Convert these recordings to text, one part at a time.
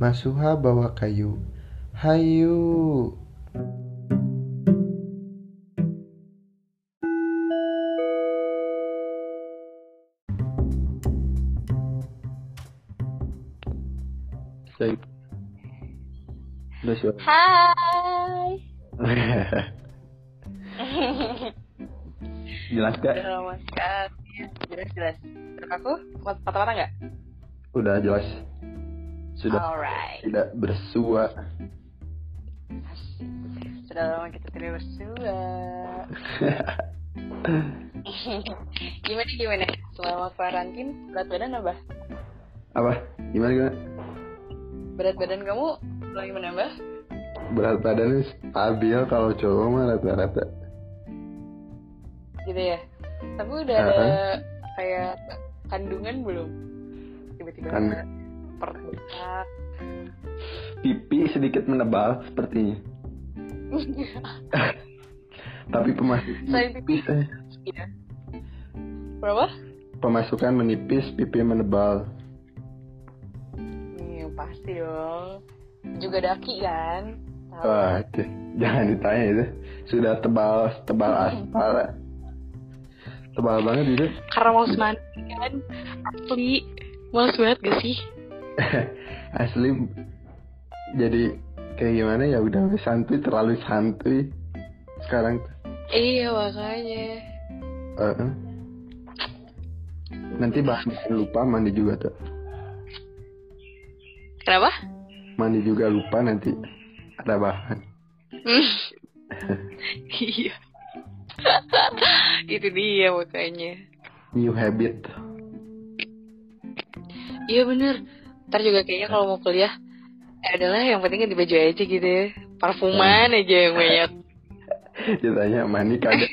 Masuha bawa kayu. Hayu. Baik. Udah siap. Hai. Jelas gak? Jelas jelas. Terus aku mata-mata nggak? Udah jelas. Sudah Alright. tidak bersua. Sudah lama kita tidak bersua. gimana gimana? Selama karantin berat badan apa? Apa? Gimana gimana? Berat badan kamu lagi menambah? Berat badannya stabil kalau cowok mah rata-rata. Gitu ya. Tapi udah ada Aha. kayak kandungan belum? Tiba-tiba Kan- sedikit menebal sepertinya. Tapi pemasukan menipis, eh. Iya. Berapa? Pemasukan menipis, pipi menebal. Nih, pasti dong. Juga daki kan? Wah, cih, jangan ditanya itu. Sudah tebal, tebal aspal. Tebal banget itu. Karena mau mandi kan? Asli. Males banget gak sih? Asli jadi kayak gimana ya udah santuy terlalu santuy sekarang Iya makanya. eh, nanti bahan lupa mandi juga tuh Kenapa? mandi juga lupa nanti ada bahan Hmm. iya. Itu dia makanya. new habit Iya bener. Ntar juga kayaknya kalau mau kuliah adalah yang penting ganti baju aja gitu ya. Parfuman aja yang banyak. ditanya mandi kagak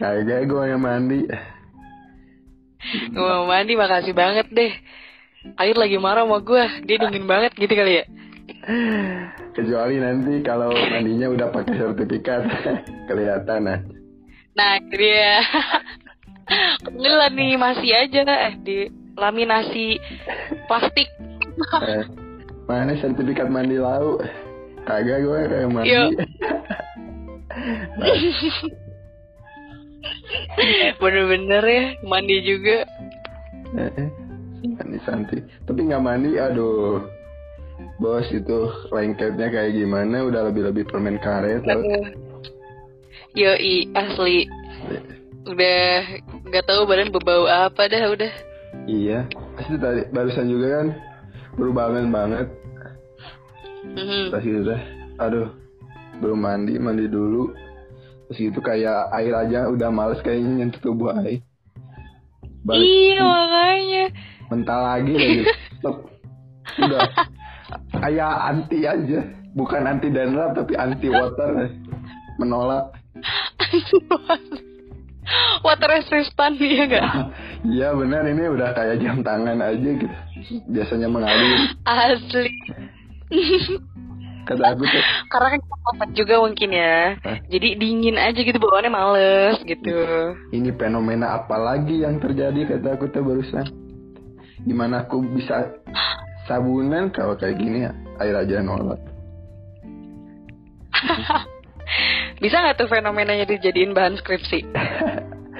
kagak gue yang mandi mau mandi makasih banget deh. Air lagi marah sama gue. Dia dingin banget gitu kali ya. kecuali nanti kalau mandinya udah pakai sertifikat kelihatan nah Nah dia. Enggak nih masih aja eh di laminasi plastik. Mana sertifikat mandi laut kagak gue kayak mandi Yuk. Bener-bener ya mandi juga. Eh, mandi santai tapi nggak mandi aduh bos itu lengketnya kayak gimana udah lebih lebih permen karet tau. Yoi asli. Udah nggak tahu badan berbau apa dah udah. iya pasti tadi barusan juga kan berubangan banget. Terus gitu dah aduh belum mandi mandi dulu. Terus gitu kayak air aja udah males kayaknya nyentuh tubuh air. Balik. Iya makanya. mental lagi lagi. Tetep. udah. Kayak anti aja. Bukan anti dandruff tapi anti water. Menolak. Water resistant ya gak? iya benar ini udah kayak jam tangan aja gitu biasanya mengalir Asli. kata aku tuh Karena kan COVID juga mungkin ya. Hah? Jadi dingin aja gitu bawaannya males gitu. ini fenomena apa lagi yang terjadi kata aku tuh barusan gimana aku bisa sabunan kalau kayak gini ya air aja nolak Bisa nggak tuh fenomenanya dijadiin bahan skripsi?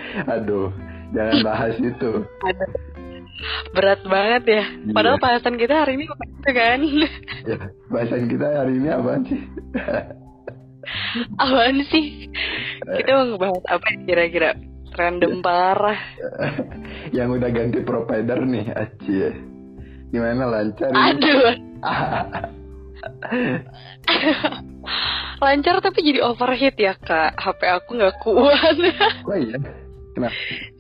aduh jangan bahas itu. Berat banget ya. Padahal Iya. bahasan kita hari ini bukan itu kan. ya, bahasan kita hari ini apaan sih Apaan sih? Kita mau ngebahas apa ya kira-kira? Random parah. yang udah ganti provider nih aci gimana lancar ini? Aduh. Lancar tapi jadi overheat ya kak. HP aku nggak kuat. oh iya kenapa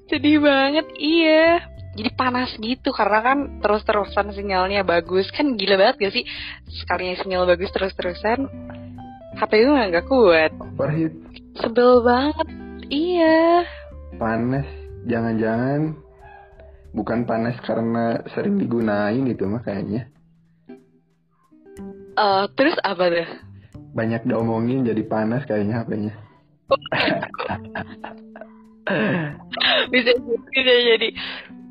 Sedih banget, iya. Jadi panas gitu karena kan terus-terusan sinyalnya bagus. Kan gila banget gak sih? Sekalinya sinyal bagus terus-terusan. HP gue nggak kuat. overheat Sebel banget. Iya. panas jangan-jangan bukan panas karena sering digunain itu mah kayaknya Eh, terus apa tuh? banyak diomongin jadi panas kayaknya HP-nya bisa bisa jadi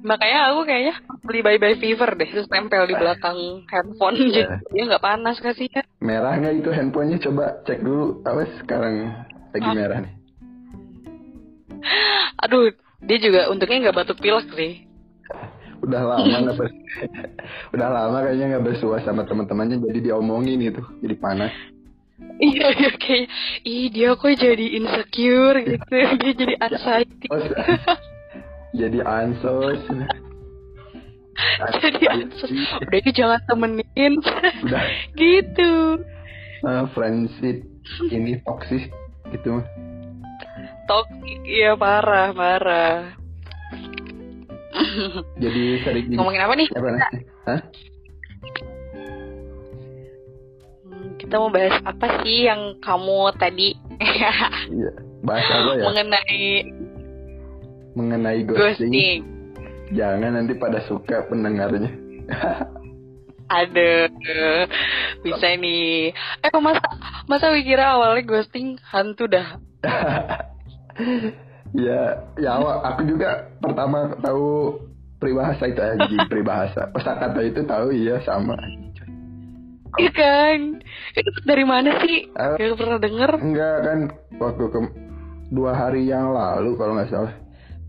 makanya aku kayaknya beli bye bye fever deh terus tempel di belakang handphone jadi dia nggak panas kasihnya Merah nggak itu handphonenya? Coba cek dulu. Awas sekarang lagi Ah. merah nih. aduh dia juga untungnya nggak batuk pilek sih Udah lama nggak ber... Udah lama kayaknya nggak bersua sama teman-temannya jadi diomongin gitu. Jadi panas. Iya iya kayak ih dia kok jadi insecure gitu dia jadi anxiety. Oh, jadi ansos. jadi anxiety. Udah itu jangan temenin. Udah. Gitu. Uh, friendship ini toxic gitu. toxic iya parah parah. Jadi sering ngomongin apa nih? Apa nanti? Hah? Kita mau bahas apa sih yang kamu tadi Iya. Bahas apa ya? mengenai Mengenai ghosting. ghosting Jangan nanti pada suka pendengarnya. Ada bisa nih. Eh masa masa kira awalnya ghosting hantu dah. ya, ya awal aku juga pertama tahu peribahasa itu anjing peribahasa. Kosakata itu tahu iya sama. Iya kan? Itu dari mana sih? Eh. Gak pernah denger. Enggak kan waktu ke dua hari yang lalu kalau nggak salah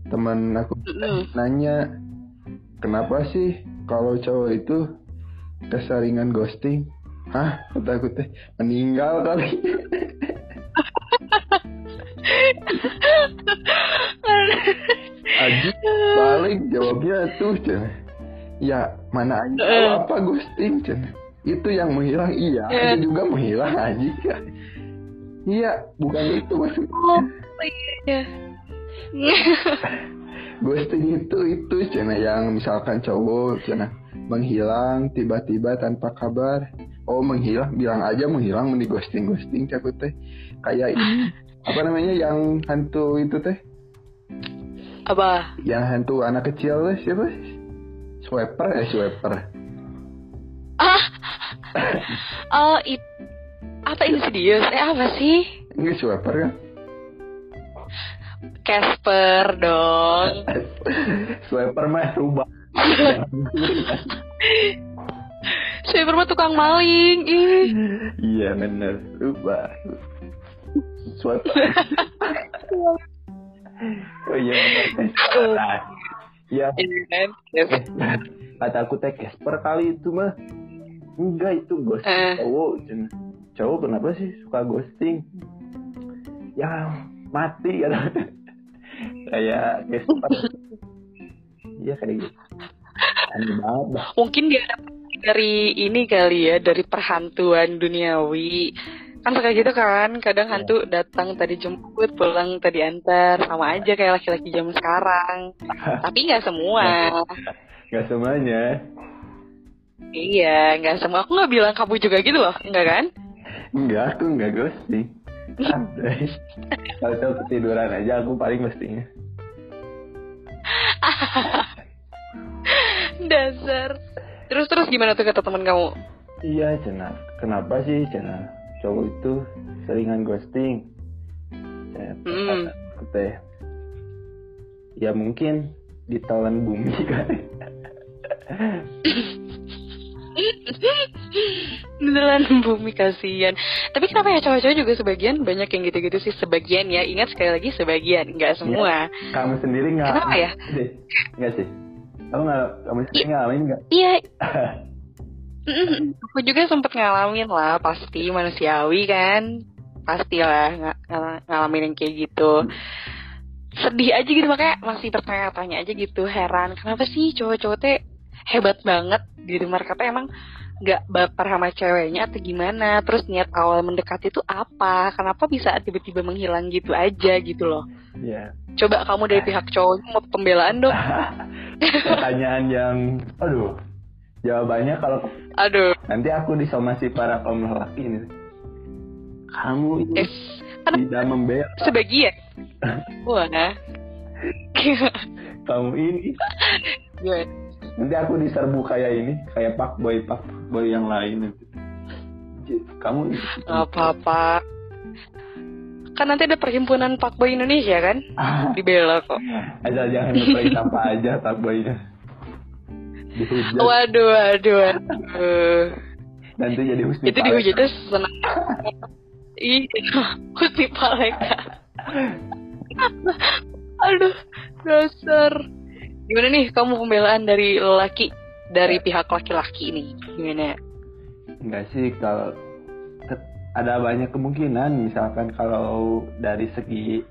teman aku Mm. nanya kenapa sih kalau cowok itu keseringan ghosting hah kata aku teh meninggal kali Aji balik jawabnya tuh Cen. ya mana aja Eh. apa ghosting Cen. Itu yang menghilang iya. Eh. itu juga menghilang aja iya bukan itu maksudnya. Oh, iya. ghosting itu itu cina yang misalkan cowok cina menghilang tiba-tiba tanpa kabar. Oh menghilang bilang aja menghilang meni ghosting ghosting aku teh kayak ini apa namanya yang hantu itu teh? Apa? yang hantu anak kecil teh siapa? Swiper eh swiper Ah, oh it apa Insidious? Eh apa sih? ini swiper kan Casper dong. swiper mah rubah Swiper mah tukang maling. Ih. iya bener rubah swiper oh iya ya Iya kan? Yes. kata aku teh Casper kali itu mah enggak itu ghosting Eh. cowok cowok kenapa sih suka ghosting ya mati kan kayak Casper iya kayak gitu aneh banget dah Mungkin dia dari ini kali ya, dari perhantuan duniawi. Kan suka gitu kan, kadang hantu datang tadi jemput, pulang tadi antar, sama aja kayak laki-laki zaman sekarang. Tapi nggak semua. nggak semuanya Iya, nggak semua. Aku nggak bilang kamu juga gitu loh, enggak kan? enggak aku enggak ghosting kalau cowok ketiduran aja aku paling ghostingnya Dasar. Terus terus gimana tuh kata teman kamu? Iya, Cena. Kenapa sih, Cena? Cowok itu seringan ghosting. Saya Hmm. teh. Ya mungkin ditelan bumi kan. Beneran bumi kasihan. Tapi kenapa ya cowok-cowok juga sebagian banyak yang gitu-gitu sih sebagian ya. Ingat sekali lagi sebagian, nggak semua. Kamu sendiri nggak? Kenapa ya? Nggak sih. Kamu nggak? Kamu sendiri ngalamin nggak? Iya. Aku juga sempet ngalamin lah, pasti manusiawi kan. Pastilah ng- ng- ngalamin yang kayak gitu. Sedih aja gitu makanya masih bertanya-tanya aja gitu, heran. Kenapa sih cowok-cowok teh hebat banget gitu mereka teh emang nggak baper sama ceweknya atau gimana. Terus niat awal mendekati itu apa? Kenapa bisa tiba-tiba menghilang gitu aja gitu loh? Iya. coba kamu dari pihak cowok mau pembelaan dong. Pertanyaan yang, aduh. Jawabannya kalau aduh. Nanti aku disomasi para kaum lelaki ini. Kamu eh, kan tidak membela. sebagian. Wah. Kamu ini? Nanti aku diserbu kayak ini kayak pak boy pak boy yang lain kamu nggak apa-apa kan nanti ada perhimpunan Pak Boy Indonesia kan dibela kok asal jangan ngeplay sampah aja pak boynya dihujat Waduh, waduh, waduh. nanti jadi husni Itu dihujatnya senang. Iya, Husni Paleka. Aduh, dasar. Gimana nih kamu pembelaan dari lelaki dari pihak laki-laki nih? Gimana? Enggak sih kalau ada banyak kemungkinan misalkan kalau dari segi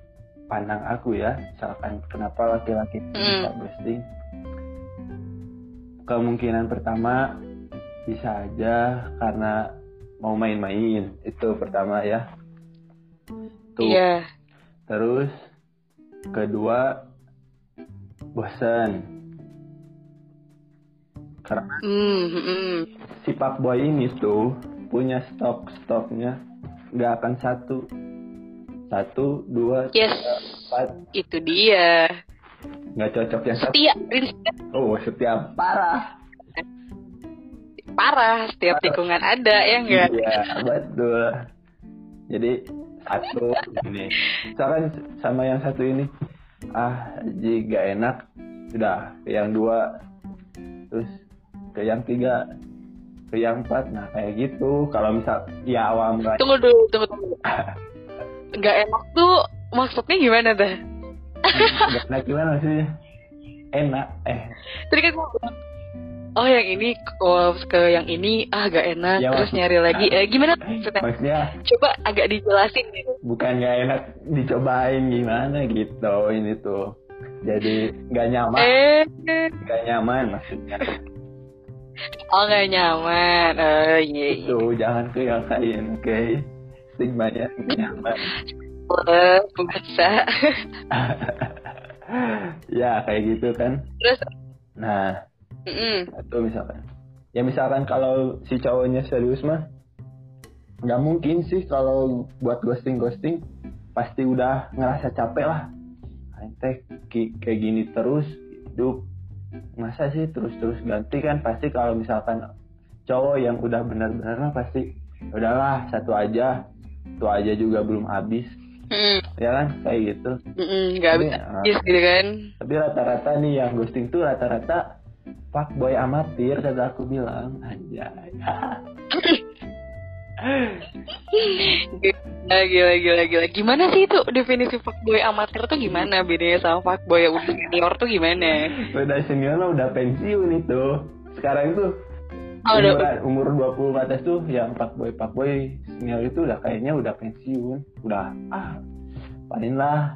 pandang aku ya misalkan kenapa laki-laki Hmm. bisa ghosting kemungkinan pertama bisa aja karena mau main-main itu pertama ya tuh Iya. terus kedua bosan karena hmm, hmm. si Pak Boy ini tuh punya stok stoknya nggak akan satu. Satu dua Yes, tiga, empat. Itu dia. nggak cocok yang satu. Setia, prinsipnya oh setiap parah. Parah. Setiap tikungan ada, ya enggak? iya betul. Jadi satu ini. Misalkan sama yang satu ini ah ji gak enak sudah ke yang dua terus ke yang tiga ke yang empat nah kayak gitu kalau misal ya awam kan Tunggu dulu, tunggu, tunggu. Nggak enak tuh maksudnya gimana dah? Gak enak gimana sih? Enak, eh. Tadi kan oh yang ini oh, ke yang ini ah gak enak. Ya, terus nyari lagi. Eh, gimana? maksudnya? Maksudnya coba agak dijelasin gitu. Bukan gak enak dicobain gimana gitu ini tuh. Jadi gak nyaman, eh. Gak nyaman maksudnya. oh gak nyaman. Oh iya iya. Itu jangan keyakain, oke? Stigmanya gak nyaman. Eh, bisa ya kayak gitu kan. terus? Nah, mm atau misalkan. Ya misalkan kalau si cowoknya serius mah nggak mungkin sih kalau buat ghosting ghosting pasti udah ngerasa capek lah. Ente ki- kayak gini terus hidup. Masa sih terus terus ganti kan? Pasti kalau misalkan cowok yang udah benar-benar mah pasti udahlah satu aja. Itu aja juga belum habis. Mm, ya kan? Kayak gitu. Mm, nggak bisa ah. habis gitu kan? tapi rata-rata nih yang ghosting tuh rata-rata fuck boy amatir kata aku bilang. Anjay. Gila gila gila gila. Gimana sih itu definisi fuckboy amatir tuh gimana? Bedanya sama fuckboy yang udah senior tuh gimana? Udah senior mah udah pensiun itu. Sekarang tuh Oh, udah- umur, umur 20 ke atas tuh yang pak boy pak boy senior itu udah kayaknya udah pensiun. Udah ah paling lah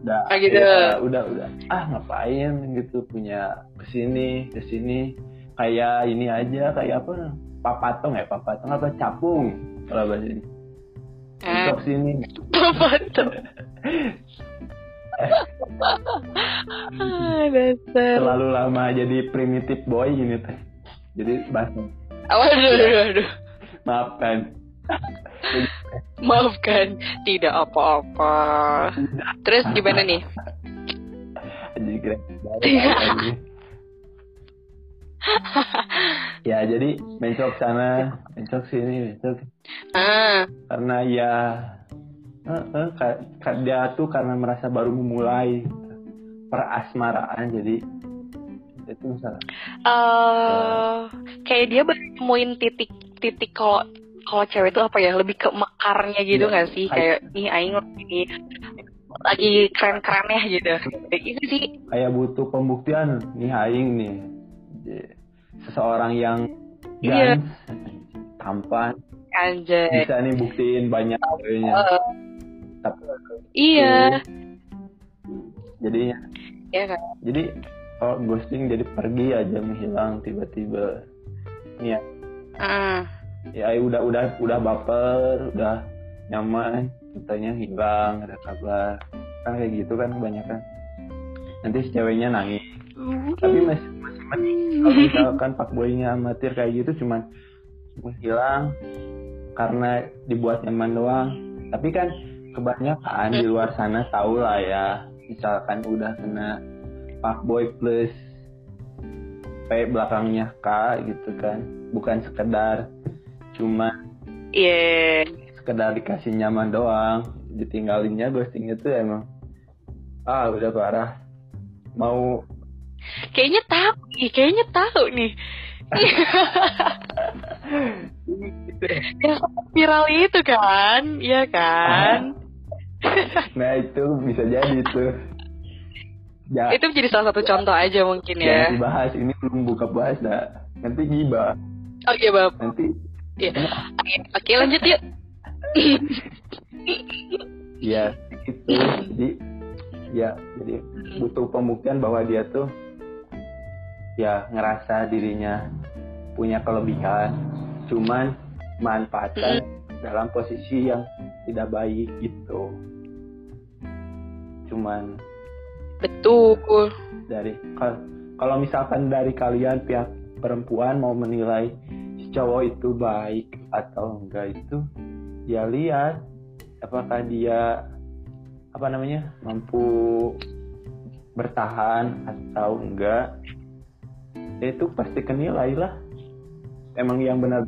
udah Ah, gitu. ya, udah udah. Ah ngapain gitu punya ke sini ke sini. Kayak ini aja kayak apa? Papatong ya papatong apa? Capung kalau bahasa ini Eh, sini. Apa tuh Ah, terlalu lama jadi primitive boy ini teh. Jadi bahasa Waduh, aduh, aduh. maafkan Maafkan, tidak apa-apa. Terus gimana nih? jadi kira lagi. ya jadi besok sana besok sini besok Ah, karena ya eh, eh, ka- ka- dia tuh karena merasa baru memulai perasmaraan jadi itu salah eh kayak dia baru nemuin titik-titik kalau kalau cewek itu apa ya lebih ke mekarnya gitu Iya. nggak sih? Kayak nih aing lagi lagi keren-kerennya gitu. Kayak gitu sih. Kayak butuh pembuktian nih aing nih seseorang yang Iya. gans tampan anjay. bisa nih buktiin banyak ceweknya. Eh, tapi iya. Jadi ya kan? Jadi kalau ghosting jadi pergi aja menghilang tiba-tiba. Ya Ah, ya udah udah udah baper udah nyaman katanya hilang ada kabar. Kan kayak gitu kan kebanyakan. Nanti si ceweknya nangis. Tapi masih masih mending kalau misalkan pak boynya amatir kayak gitu cuman menghilang karena dibuat nyaman doang. Tapi kan kebanyakan di luar sana tahu lah ya misalkan udah kena pak boy plus P belakangnya K gitu kan. Bukan sekedar cuma iya. sekedar dikasih nyaman doang. Ditinggalinnya ghostingnya tuh emang ah udah parah. Mau kayaknya tahu nih kayaknya tahu nih. Yang viral itu kan iya kan? Nah itu bisa jadi tuh. Ya. Itu jadi salah satu contoh aja mungkin ya. Jangan dibahas ini belum buka bahas dah nanti gibah. Oke bab nanti Iya. oke oke lanjut yuk. Ya itu jadi ya jadi butuh pembuktian bahwa dia tuh ya ngerasa dirinya punya kelebihan cuman manfaatkan dalam posisi yang tidak baik gitu. Cuman betul. dari kal- kalau misalkan dari kalian pihak perempuan mau menilai cowok itu baik atau enggak itu ya lihat apakah dia apa namanya mampu bertahan atau enggak ya itu pasti kenilai lah emang yang benar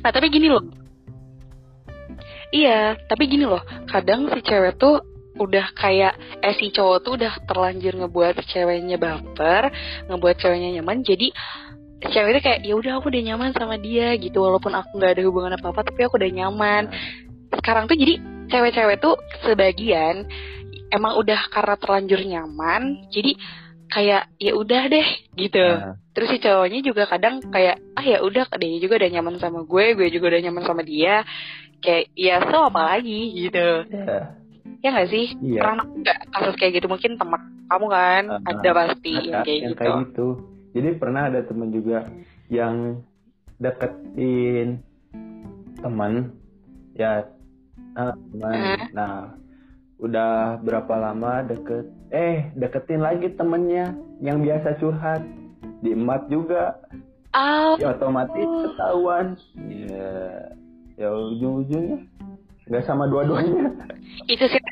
Nah tapi gini loh. Iya, tapi gini loh. Kadang si cewek tuh udah kayak eh si cowok tuh udah terlanjur ngebuat ceweknya baper, ngebuat ceweknya nyaman. Jadi cewek itu kayak ya udah aku udah nyaman sama dia gitu walaupun aku nggak ada hubungan apa apa tapi aku udah nyaman. Sekarang tuh jadi cewek-cewek tuh sebagian emang udah karena terlanjur nyaman, jadi kayak ya udah deh gitu. Nah, Terus si cowoknya juga kadang kayak ah ya udah dia juga udah nyaman sama gue, gue juga udah nyaman sama dia. Kayak ya so apa lagi gitu. ya, Ya nggak sih? iya Pernah nggak kasus kayak gitu mungkin teman kamu kan Ah, ada pasti ada yang kayak yang gitu. kayak gitu jadi pernah ada temen juga yang deketin teman ya ah, teman nah udah berapa lama deket eh deketin lagi temennya yang biasa curhat. Di emat juga. Ah, ya otomatis ketahuan. Ya ya ujung-ujungnya nggak sama dua-duanya itu sih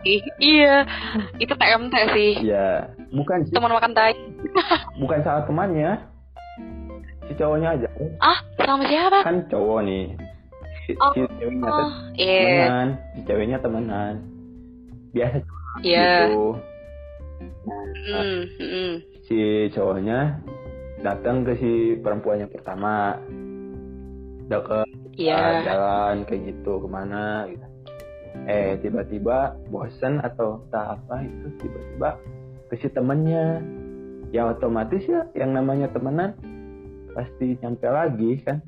Ih, iya, itu TMT sih. ya bukan sih Teman makan tai. bukan salah temannya si cowoknya aja Ah, sama siapa? kan cowok nih si, Oh. si ceweknya Oh, iya, temenan si ceweknya temenan biasa iya. gitu Hmm, hmm. si cowoknya datang ke si perempuan yang pertama deket Iya. ah, jalan kayak gitu ke mana gitu eh tiba-tiba bosen atau tak apa itu tiba-tiba ke si temennya ya otomatis ya yang namanya temenan pasti nyampe lagi kan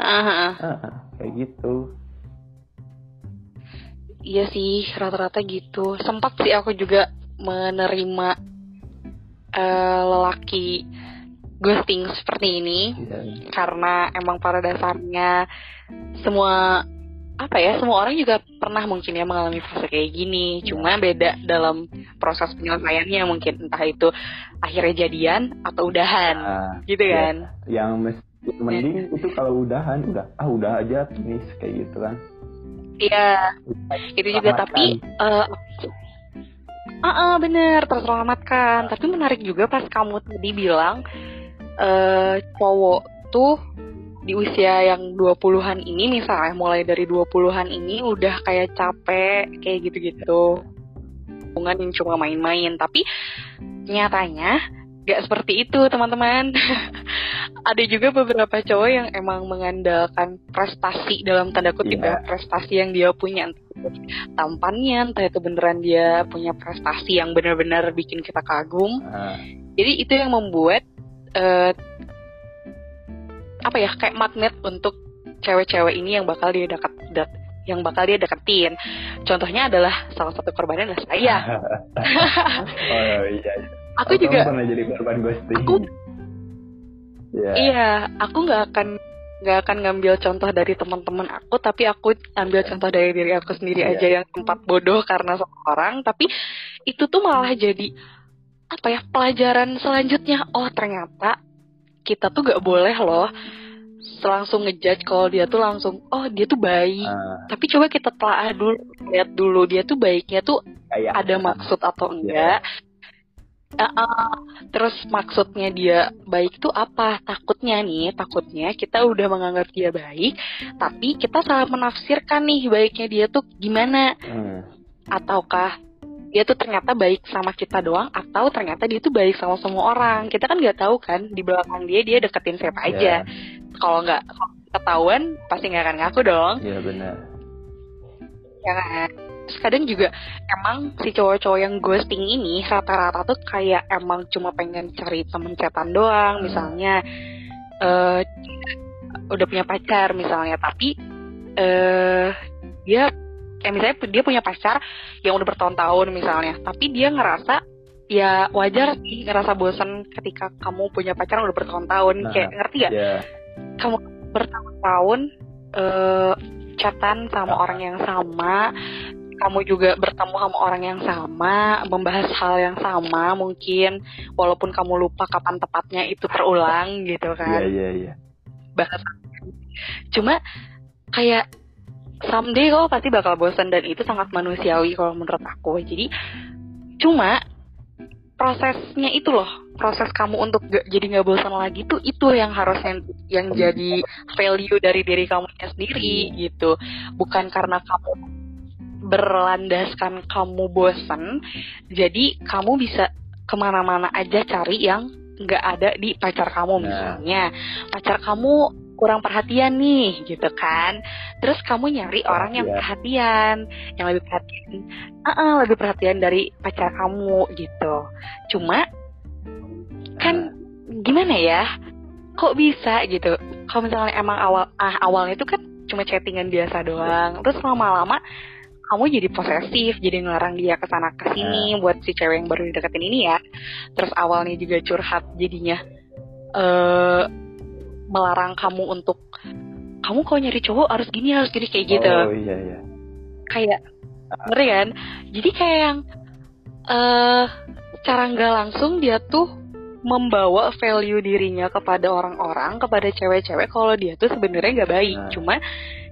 Ah, ah, ah. ah, ah, kayak gitu Iya sih, rata-rata gitu. Sempat sih aku juga menerima eh, lelaki ghosting seperti ini ya, karena emang pada dasarnya semua apa ya semua orang juga pernah mungkin ya mengalami fase kayak gini. Cuma beda dalam proses penyelesaiannya mungkin. Entah itu akhirnya jadian atau udahan. Ah, gitu Iya. kan? Yang mesti mending itu kalau udahan udah ah udah aja finish kayak gitu kan. Iya. Itu juga Selamatkan. tapi eh ah ah, bener terselamatkan. Tapi menarik juga pas kamu tadi bilang eh cowok tuh di usia yang 20-an ini misalnya mulai dari 20-an ini udah kayak capek kayak gitu-gitu. Hubungan yang cuma main-main. Tapi nyatanya gak seperti itu teman-teman. Ada juga beberapa cowok yang emang mengandalkan prestasi dalam tanda kutip Iya. ya prestasi yang dia punya. Tampannya entah itu beneran dia punya prestasi yang benar-benar bikin kita kagum. Ah, jadi itu yang membuat eh, apa ya kayak magnet untuk cewek-cewek ini yang bakal dia dekat dat- yang bakal dia deketin. Contohnya adalah salah satu korbannya adalah saya. oh iya iya. Aku Kamu juga pernah jadi korban ghosting aku ya iya, aku nggak akan nggak akan ngambil contoh dari teman-teman aku, tapi aku ambil contoh dari diri aku sendiri Iya. aja yang sempat bodoh karena seorang. Tapi itu tuh malah jadi apa ya pelajaran selanjutnya. Oh ternyata kita tuh gak boleh loh langsung ngejudge kalau dia tuh langsung oh dia tuh baik. Ah, Tapi coba kita telaah dulu, lihat dulu dia tuh baiknya tuh kayak ada maksud atau enggak. Ah, ah. terus maksudnya dia baik tuh apa? Takutnya nih, takutnya kita udah menganggap dia baik, tapi kita salah menafsirkan nih baiknya dia tuh gimana? Hmm, Ataukah dia tuh ternyata baik sama kita doang atau ternyata dia tuh baik sama semua orang. Kita kan nggak tahu kan di belakang dia dia deketin siapa aja. Ya, kalau nggak ketahuan pasti nggak akan ngaku dong. Ya benar. ya kan? Terus kadang juga emang si cowok-cowok yang ghosting ini rata-rata tuh kayak emang cuma pengen cari temen setan doang Hmm. misalnya eh udah punya pacar misalnya tapi eh dia kayak misalnya dia punya pacar yang udah bertahun-tahun misalnya tapi dia ngerasa ya wajar sih ngerasa bosan ketika kamu punya pacar yang udah bertahun-tahun. Nah, kayak ngerti gak Ya, kamu bertahun-tahun eh chatan sama orang yang sama kamu juga bertemu sama orang yang sama membahas hal yang sama mungkin walaupun kamu lupa kapan tepatnya itu terulang gitu iya kan iya iya. bahas. Cuma kayak someday kau pasti bakal bosan dan itu sangat manusiawi kalau menurut aku. Jadi cuma prosesnya itu loh. Proses kamu untuk gak, jadi nggak bosan lagi tuh itu yang harusnya yang jadi value dari diri kamu sendiri gitu. Bukan karena kamu berlandaskan kamu bosan jadi kamu bisa ke mana-mana aja cari yang nggak ada di pacar kamu Nah. misalnya. Pacar kamu kurang perhatian nih gitu kan. Terus kamu nyari orang yang perhatian. yang lebih perhatian Ah, ah, lebih perhatian dari pacar kamu gitu. Cuma kan gimana ya kok bisa gitu. Kalau misalnya emang awal ah awalnya itu kan cuma chattingan biasa doang. Terus lama-lama kamu jadi posesif jadi ngelarang dia ke sana ke sini buat si cewek yang baru dideketin ini ya. Terus awalnya juga curhat jadinya eh melarang kamu untuk kamu kalau nyari cowok harus gini harus gini kayak gitu. Oh iya iya. kayak ngerti kan? Jadi kayak yang eh cara nggak langsung dia tuh membawa value dirinya kepada orang-orang kepada cewek-cewek kalau dia tuh sebenarnya nggak baik. Nah. cuma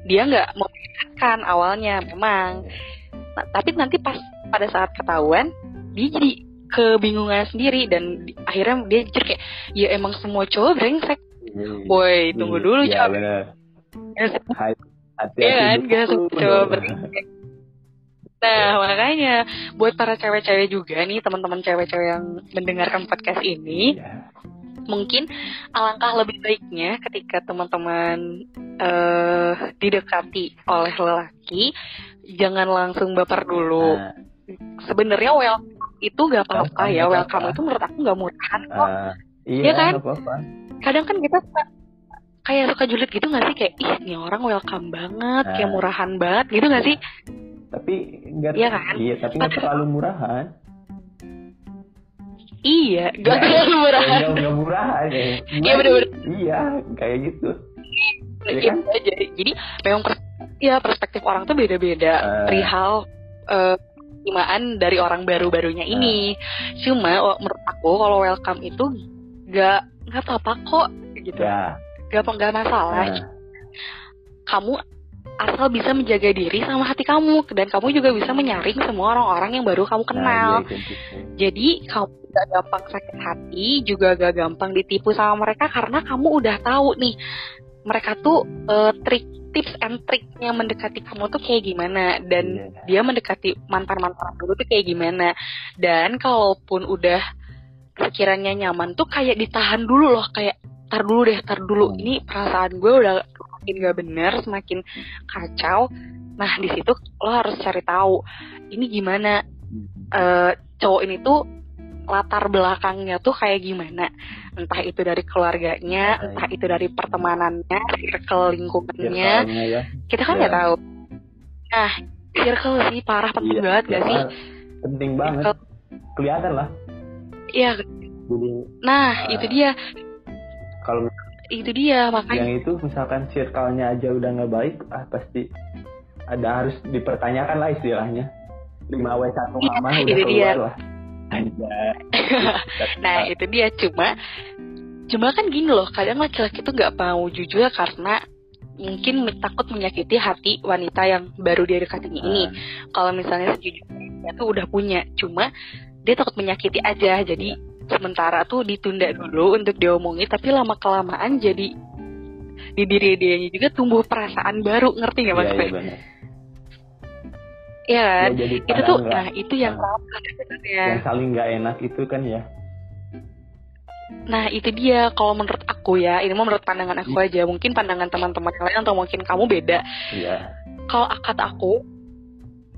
dia nggak memikirkan awalnya memang. Nah, tapi nanti pas pada saat ketahuan dia jadi kebingungan sendiri dan di- akhirnya dia jadi kayak ya emang semua cowok brengsek Woi, tunggu dulu, Iya benar. Ya, Hai, hati-hati Iya kan, dulu. gak brengsek. Nah, makanya buat para cewek-cewek juga nih, teman-teman cewek-cewek yang mendengarkan podcast ini, Iya. mungkin alangkah lebih baiknya ketika teman-teman eh didekati oleh lelaki, jangan langsung baper dulu. Nah, Sebenarnya welcome itu gak apa-apa ya, gak welcome itu menurut aku gak murahan kok. ah, Iya iya kan? nggak apa-apa. Kadang kan kita suka kayak suka julid gitu gak sih kayak ih ini orang welcome banget, kayak Nah. murahan banget gitu gak sih? Tapi nggak Iya kan? Iya, tapi nggak terlalu murahan. Iya, gak terlalu murahan. Nggak nggak murahan ya. Iya, bener-bener. Iya, kayak gitu. Iya, kan? jadi, jadi memang pers ya perspektif orang tuh beda-beda Eh. perihal penerimaan dari orang baru-barunya ini. Cuma oh, menurut aku kalau welcome itu gak nggak apa-apa kok gitu. Ya. Gak nggak masalah. Nah, Kamu asal bisa menjaga diri sama hati kamu dan kamu juga bisa menyaring semua orang-orang yang baru kamu kenal. Nah, iya, gitu. Jadi kamu gak gampang sakit hati, juga gak gampang ditipu sama mereka karena kamu udah tahu nih mereka tuh eh, trik tips and triknya mendekati kamu tuh kayak gimana dan Iya. dia mendekati mantan-mantan dulu tuh kayak gimana dan kalaupun udah sekiranya nyaman tuh kayak ditahan dulu loh kayak tar dulu deh tar dulu Hmm. ini perasaan gue udah semakin gak bener semakin kacau nah di situ lo harus cari tahu ini gimana eh cowok ini tuh latar belakangnya tuh kayak gimana entah itu dari keluarganya Nah, entah itu dari pertemanannya circle lingkungannya ya. kita kan Ya. nggak tahu nah circle sih parah penting Iya, banget gak ya, sih Penting banget. Circle. Kelihatan lah. Iya Jadi nah Ah. itu dia kalau itu dia makanya yang itu misalkan circle-nya aja udah nggak baik, ah pasti ada harus dipertanyakan lah istilahnya. 5 w 1 Iya, kamar udah itu keluar dia. lah. Nah itu dia cuma cuma kan gini loh kadang laki-laki tuh nggak mau jujur karena mungkin takut menyakiti hati wanita yang baru dia dekatin ini kalau misalnya sejujurnya tuh udah punya cuma dia takut menyakiti aja jadi sementara tuh ditunda dulu untuk diomongin tapi lama kelamaan jadi di diri dia juga tumbuh perasaan baru ngerti nggak Iya, maksudnya iya. Iya kan? Ya, jadi itu tuh, nah itu yang nah, sebenarnya. yang saling nggak enak itu kan ya Nah itu dia kalau menurut aku ya, ini mau menurut pandangan aku aja. Mungkin pandangan teman-teman lain atau mungkin kamu beda. iya Kalau kata aku,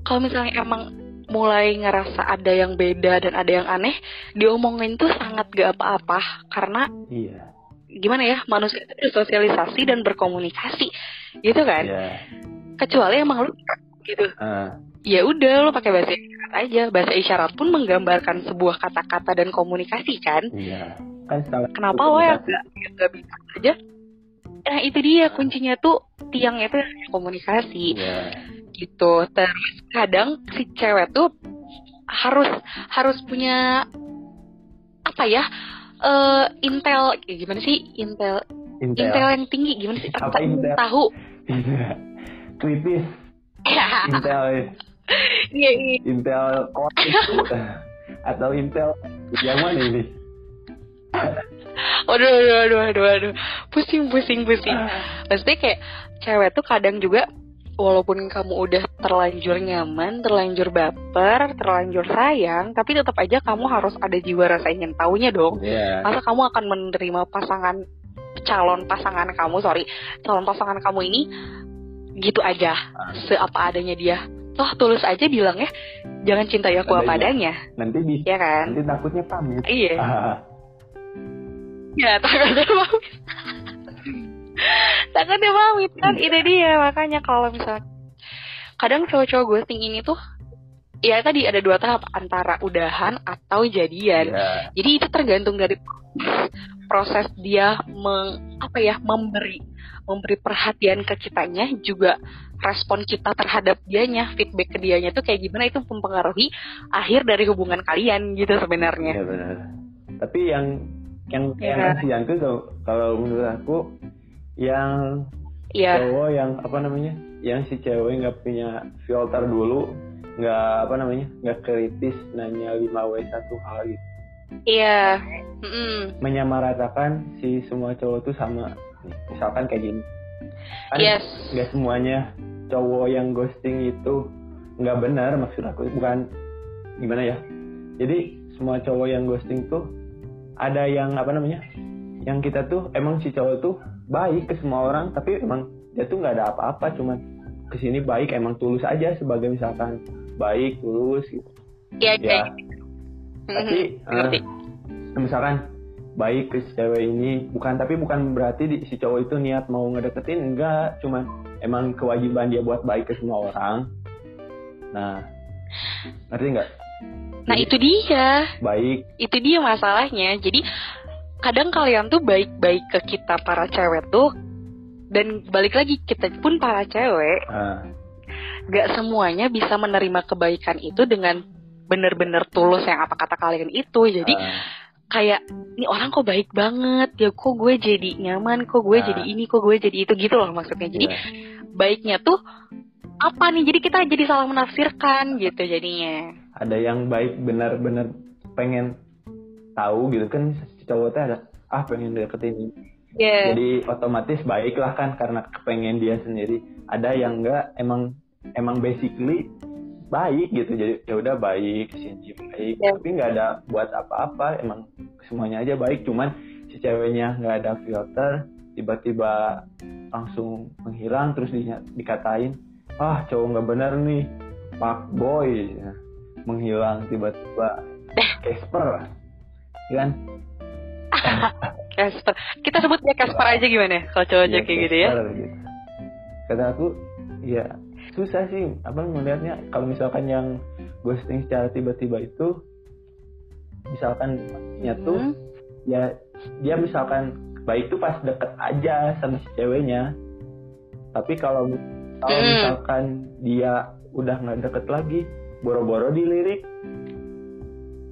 kalau misalnya emang mulai ngerasa ada yang beda dan ada yang aneh, diomongin tuh sangat gak apa-apa karena iya gimana ya manusia itu bersosialisasi dan berkomunikasi gitu kan. iya Kecuali emang lu gitu. Ah, Ya udah lu pakai bahasa isyarat aja. Bahasa isyarat pun menggambarkan sebuah kata-kata dan komunikasi kan. iya kan salah Kenapa lo yang gak, gak bisa aja? Nah itu dia kuncinya tuh tiangnya tuh komunikasi iya gitu. Terus kadang si cewek tuh harus harus punya apa ya? eh intel eh, gimana sih intel intel, intel yang tinggi gimana sih Apa intel? tahu Iya. kritis intel iya iya intel core atau intel yang mana ini Waduh, aduh, aduh, aduh, aduh. Pusing, pusing, pusing. Maksudnya kayak cewek tuh kadang juga walaupun kamu udah terlanjur nyaman, terlanjur baper, terlanjur sayang, tapi tetap aja kamu harus ada jiwa rasa ingin taunya dong. Iya. Masa kamu akan menerima pasangan calon pasangan kamu, sorry, calon pasangan kamu ini gitu aja, seapa adanya dia. Toh tulus aja bilangnya, jangan cintai aku apa adanya, nanti bisa ya kan? nanti takutnya pamit Iya. Ah, Ya takutnya pamit Takutnya pamit kan Ini dia makanya kalau misalnya Kadang cowok-cowok ghosting ini tuh Ya tadi ada dua tahap Antara udahan atau jadian iya. Jadi itu tergantung dari Proses dia meng, Apa ya Memberi Memberi perhatian ke kitanya Juga respon kita terhadap dianya Feedback ke dianya tuh kayak gimana Itu mempengaruhi Akhir dari hubungan kalian Gitu sebenarnya benar. Tapi yang yang yang kasihan tuh kalau, kalau menurut aku yang Iya cowok yang apa namanya? Yang si cewek nggak punya filter dulu, nggak apa namanya? nggak kritis nanya 5W satu hal gitu. Iya Mm-mm. Menyamaratakan si semua cowok tuh sama. Misalkan kayak gini. Kan Yes nggak semuanya cowok yang ghosting itu nggak benar maksud aku bukan gimana ya jadi semua cowok yang ghosting tuh ada yang apa namanya yang kita tuh emang si cowok tuh baik ke semua orang tapi emang dia tuh nggak ada apa-apa cuman ke sini baik emang tulus aja sebagai misalkan baik tulus gitu. Iya, ya. Kayak tapi eh, misalkan baik ke si cewek ini bukan tapi bukan berarti di- si cowok itu niat mau ngedeketin enggak. Cuman emang kewajiban dia buat baik ke semua orang. Nah ngerti nggak? Nah itu dia, baik. Itu dia masalahnya. Jadi kadang kalian tuh baik-baik ke kita para cewek tuh, dan balik lagi kita pun para cewek, ah, gak semuanya bisa menerima kebaikan itu dengan bener-bener tulus yang apa kata kalian itu. Jadi ah, kayak ini orang kok baik banget, ya kok gue jadi nyaman, kok gue Ah. jadi ini, kok gue jadi itu gitu loh maksudnya. Jadi iya. baiknya tuh apa nih? Jadi kita jadi salah menafsirkan gitu jadinya. ada yang baik benar-benar pengen tahu gitu kan si cowok teh ada ah pengen deketin Ya. jadi otomatis baik lah kan karena kepengen dia sendiri. Ada yang enggak emang emang basically baik gitu. Jadi ya udah baik sini baik. Ya. tapi nggak ada buat apa-apa emang semuanya aja baik. Cuman si ceweknya nggak ada filter tiba-tiba langsung menghilang terus di, dikatain ah cowok nggak bener nih pak boy. Menghilang tiba-tiba. Casper ya kan Casper. Kita sebut dia Casper aja gimana? Kalau cowok Iya, kayak gitu ya. Gitu. Kata aku, ya susah sih apa melihatnya kalau misalkan yang ghosting secara tiba-tiba itu misalkan nya tuh Hmm. ya dia misalkan baik tuh pas deket aja sama si ceweknya tapi kalau kalau Hmm. misalkan dia udah nggak deket lagi boro-boro dilirik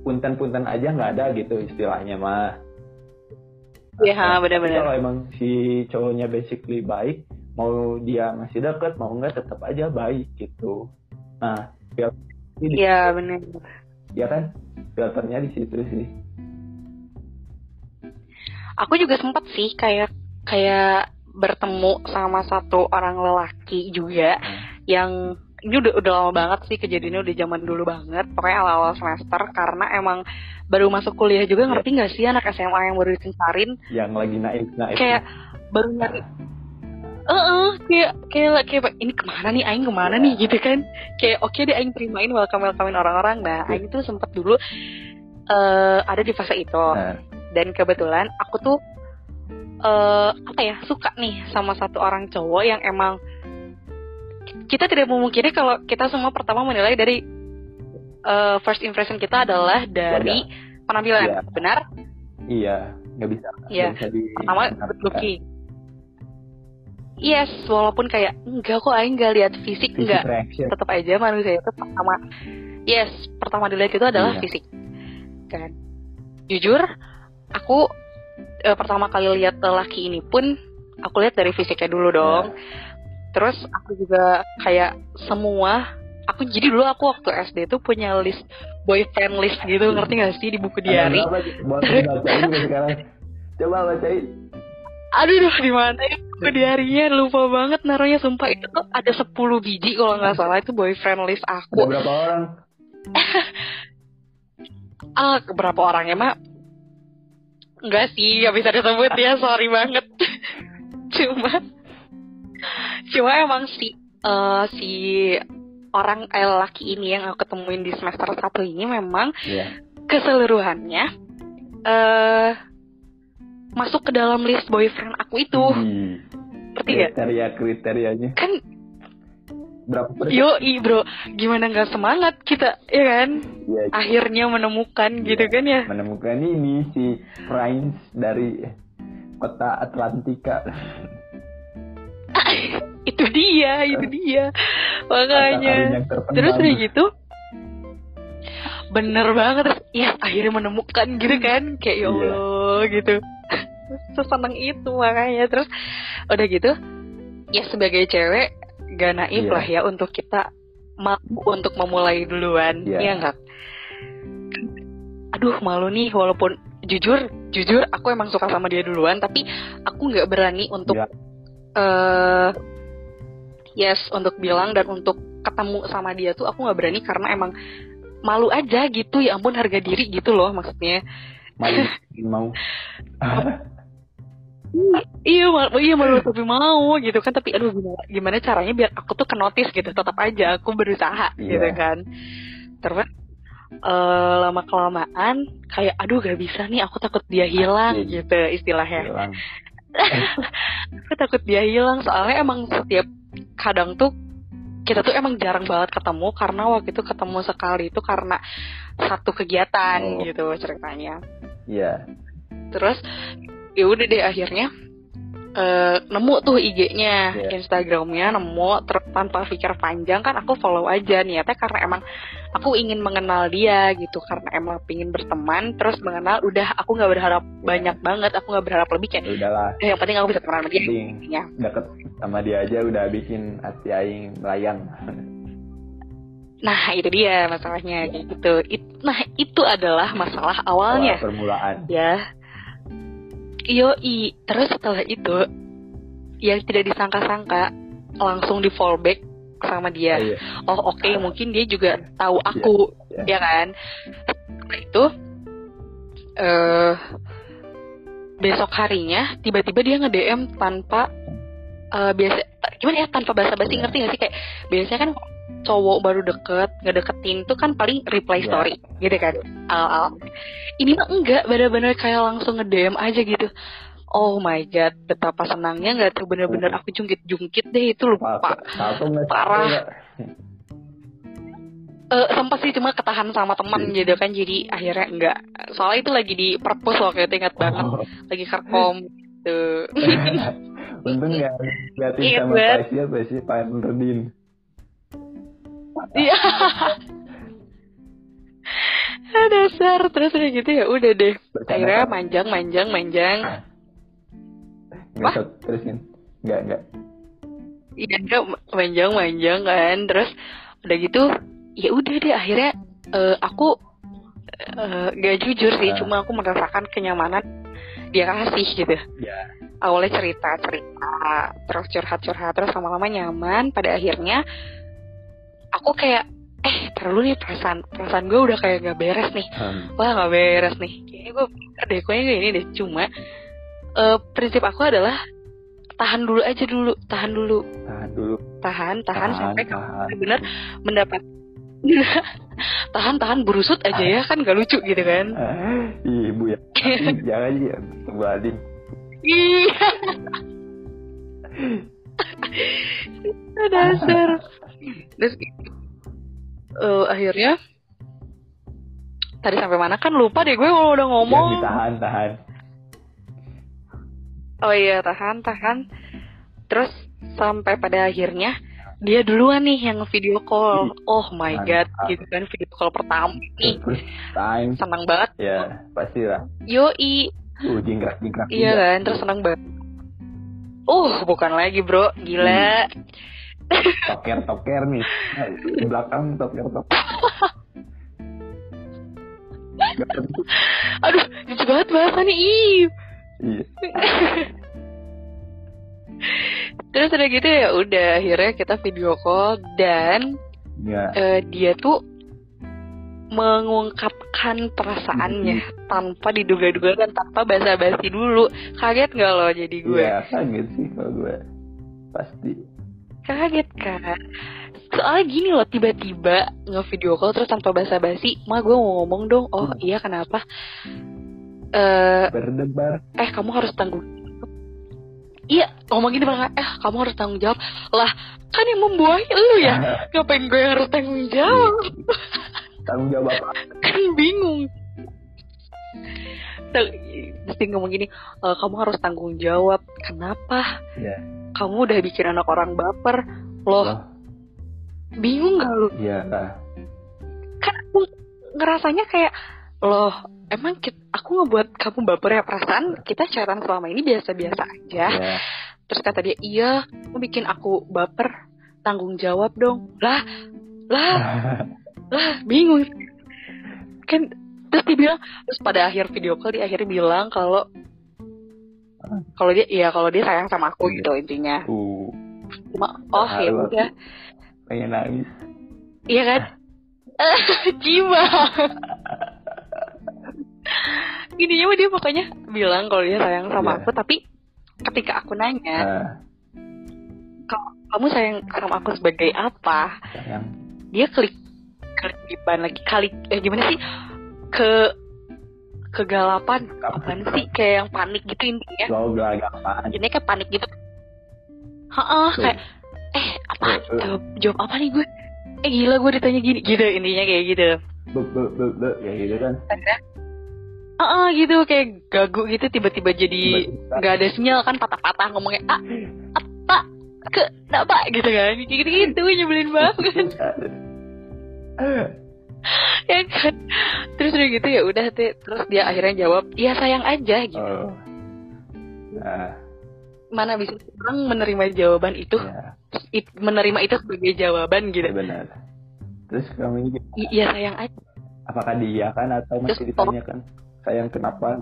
punten-punten aja nggak ada gitu istilahnya mah Iya, Nah, benar-benar. kalau emang si cowoknya basically baik, mau dia masih deket, mau enggak tetap aja baik gitu. Nah, filter ini Iya, benar. ya kan filternya di situ sih. Aku juga sempat sih kayak kayak bertemu sama satu orang lelaki juga Hmm. yang ini udah udah lama banget sih kejadiannya udah zaman dulu banget. Pokoknya awal-awal semester karena emang baru masuk kuliah juga ngerti nggak sih anak SMA yang baru dikencarin yang lagi naik naik kayak baru nyari eh eh, kayak kayak kayak ini ke mana nih? Aing ke mana nih? Gitu kan. Kayak oke deh aing terimain welcome welcomein orang-orang. Nah aing tuh sempet dulu eh ada di fase itu. Nah, dan kebetulan aku tuh eh apa ya suka nih sama satu orang cowok yang emang kita tidak memungkiri kalau kita semua pertama menilai dari eh, first impression kita adalah dari penampilan. Iya. benar? Iya nggak bisa. Iya. bisa di- pertama good looking. Yes walaupun kayak enggak kok aing nggak lihat fisik. Physical enggak. reaction. Tetap aja manusia itu pertama yes pertama dilihat itu adalah Iya. fisik. Kan? Jujur aku eh, pertama kali lihat lelaki ini pun aku lihat dari fisiknya dulu dong terus aku juga kayak semua aku jadi dulu aku waktu SD tuh punya list boyfriend list gitu ngerti gak sih di buku diary? Ada coba bacain. Aduh duh, di mana ya? Buku diarinya? Lupa banget naruhnya sumpah. Itu tuh ada 10 biji kalau nggak salah itu boyfriend list ada aku berapa orang? Ah berapa orangnya mah enggak sih nggak bisa disebut ya sorry banget. Cuma cuma emang si eh, si orang eh, laki ini yang aku ketemuin di semester satu ini memang Iya. keseluruhannya eh masuk ke dalam list boyfriend aku itu. Ngerti gak? kriteria kriterianya. Kan berapa persen? Yo bro. Gimana nggak semangat kita ya kan? Iya, akhirnya menemukan gitu kan ya? menemukan ini si Prince dari kota Atlantika itu dia itu dia makanya terus udah gitu bener banget terus ya akhirnya menemukan gitu kan kayak ya Iya. Allah gitu seseneng itu makanya terus udah gitu ya sebagai cewek gak naif Iya. lah ya untuk kita mampu untuk memulai duluan Iya. ya enggak aduh malu nih walaupun jujur jujur aku emang suka sama dia duluan tapi aku nggak berani untuk Iya. eh yes untuk bilang dan untuk ketemu sama dia tuh aku nggak berani karena emang malu aja gitu. Ya ampun harga diri gitu loh maksudnya. Mau. Mau iya malu, iya malu tapi mau gitu kan. Tapi aduh gimana, gimana caranya biar aku tuh kenotis gitu. Tetap aja aku berusaha Iya. gitu kan. Terus eh, lama kelamaan kayak aduh gak bisa nih aku takut dia hilang Asik. gitu istilahnya. Hilang aku takut dia hilang soalnya emang setiap kadang tuh kita tuh emang jarang banget ketemu karena waktu itu ketemu sekali itu karena satu kegiatan Oh. gitu ceritanya iya terus ya udah deh akhirnya eh, nemu tuh IG-nya Iya. Instagramnya nemu ter- tanpa pikir panjang kan aku follow aja niatnya karena emang aku ingin mengenal dia gitu karena emang pingin berteman terus mengenal udah aku nggak berharap banyak banget aku nggak berharap lebih kayak Ya udahlah "Eh, yang penting aku bisa temenan sama dia Ya. deket sama dia aja udah bikin hati aing melayang Nah itu dia masalahnya kayak gitu. It- nah itu adalah masalah awalnya Awal permulaan ya. Yoi. Terus setelah itu yang tidak disangka-sangka langsung di fallback sama dia. Oh, iya. Oh oke mungkin dia juga tahu aku Iya. ya kan. Setelah itu eh besok harinya tiba-tiba dia nge DM tanpa eh, biasa gimana ya tanpa basa-basi Iya. ngerti gak sih kayak biasanya kan cowok baru deket ngedeketin tuh kan paling reply Iya. story gitu kan al-al ini mah enggak bener-bener kayak langsung nge DM aja gitu oh my god betapa senangnya nggak tuh bener-bener aku jungkit-jungkit deh itu lupa Parah. satu nggak? Eh sempat sih cuma ketahan sama teman Iya. gitu kan jadi akhirnya enggak soalnya itu lagi di perpus waktu itu ingat banget Oh. lagi kerkom gitu Untung nggak liatin Iya, sama siapa sih Pak Nurdin. Iya. Ah, dasar terus udah gitu ya udah deh Bercanda, akhirnya Pak. manjang manjang manjang Nggak sok terusin. Nggak nggak. iya enggak manjang manjang kan terus udah gitu ya udah deh akhirnya eh, aku eh, gak jujur sih Ah. cuma aku merasakan kenyamanan dia kasih gitu Ya. awalnya cerita cerita terus curhat curhat terus lama-lama nyaman pada akhirnya aku kayak eh terlalu nih perasaan perasaan gue udah kayak gak beres nih Hmm. wah gak beres nih kayaknya gue deh kayaknya kayak ini deh cuma eh, prinsip aku adalah tahan dulu aja dulu tahan dulu Tahan dulu. tahan tahan, sampai kamu tahan. benar mendapat tahan tahan berusut aja ya kan gak lucu gitu kan ibu ya. Jangan ya. Kembali. iya dasar terus eh, akhirnya tadi sampai mana kan lupa deh gue kalau udah ngomong. Yang ditahan, tahan. oh iya tahan tahan. Terus sampai pada akhirnya dia duluan nih yang video call. Oh my god gitu kan video call pertama nih. Time. senang banget. Ya, pastilah. yoi. Uh, jingkrak-jingkrak. iya kan terus senang banget. Uh bukan lagi bro. Gila Toker-toker nih. Nah, Di belakang toker-toker. Gak tentu. aduh lucu banget bahasannya ih Iya. terus udah gitu ya udah akhirnya kita video call dan Ya. eh, dia tuh mengungkapkan perasaannya tanpa diduga-duga dan tanpa basa-basi dulu kaget nggak lo jadi gue Iya, kaget sih kalau gue. Pasti. Kaget kan soalnya gini loh tiba-tiba nge-video call terus tanpa basa-basi ma gue mau ngomong dong. Oh iya kenapa? Eh Berdebar. eh kamu harus tanggung iya ngomong gini banget eh kamu harus tanggung jawab. Lah kan yang membuahi lu ya? Ngapain gue harus tanggung jawab? Tanggung jawab apa? kan bingung Dia ngomong gini "E, kamu harus tanggung jawab. Kenapa? Ya. kamu udah bikin anak orang baper. Loh Loh. bingung gak lu? Iya lah. kan aku ngerasanya kayak loh emang kit- aku ngebuat kamu baper ya? Perasaan kita chatan selama ini biasa-biasa aja. Ya. terus kata dia iya kamu bikin aku baper. Tanggung jawab dong. Lah lah lah bingung. Kan terus dia bilang terus pada akhir video call dia akhirnya bilang kalau kalau dia iya kalau dia sayang sama aku gitu intinya. Uh, cuma oh ya udah. Pengen nangis. iya kan? Jiwa intinya mah dia pokoknya bilang kalau dia sayang sama Iya. aku tapi ketika aku nanya Nah, kamu sayang sama aku sebagai apa? Sayang. dia klik kelipan lagi kali eh gimana sih ke kegalapan apaan sih? Kayak yang panik gitu intinya. Lo gelagapan. jadi kayak panik gitu. Heeh, kayak eh apa? Eh. jawab apa nih gue? Eh gila gue ditanya gini. Gitu intinya kayak gitu. Be, be, be, be, ya gitu kan. Heeh gitu kayak gagu gitu tiba-tiba jadi nggak ada sinyal kan patah-patah ngomongnya ah apa? Ke apa gitu kan. Kayak gitu-gitu nyebelin banget ya kan? Terus udah gitu ya udah teh. Terus dia akhirnya jawab iya sayang aja gitu. Oh. Nah, mana bisa orang menerima jawaban itu? Ya, it- menerima itu sebagai jawaban gitu. Ya benar. Terus kamu ini iya sayang aja. Apakah dia kan atau masih Terus, ditanyakan sayang kenapa?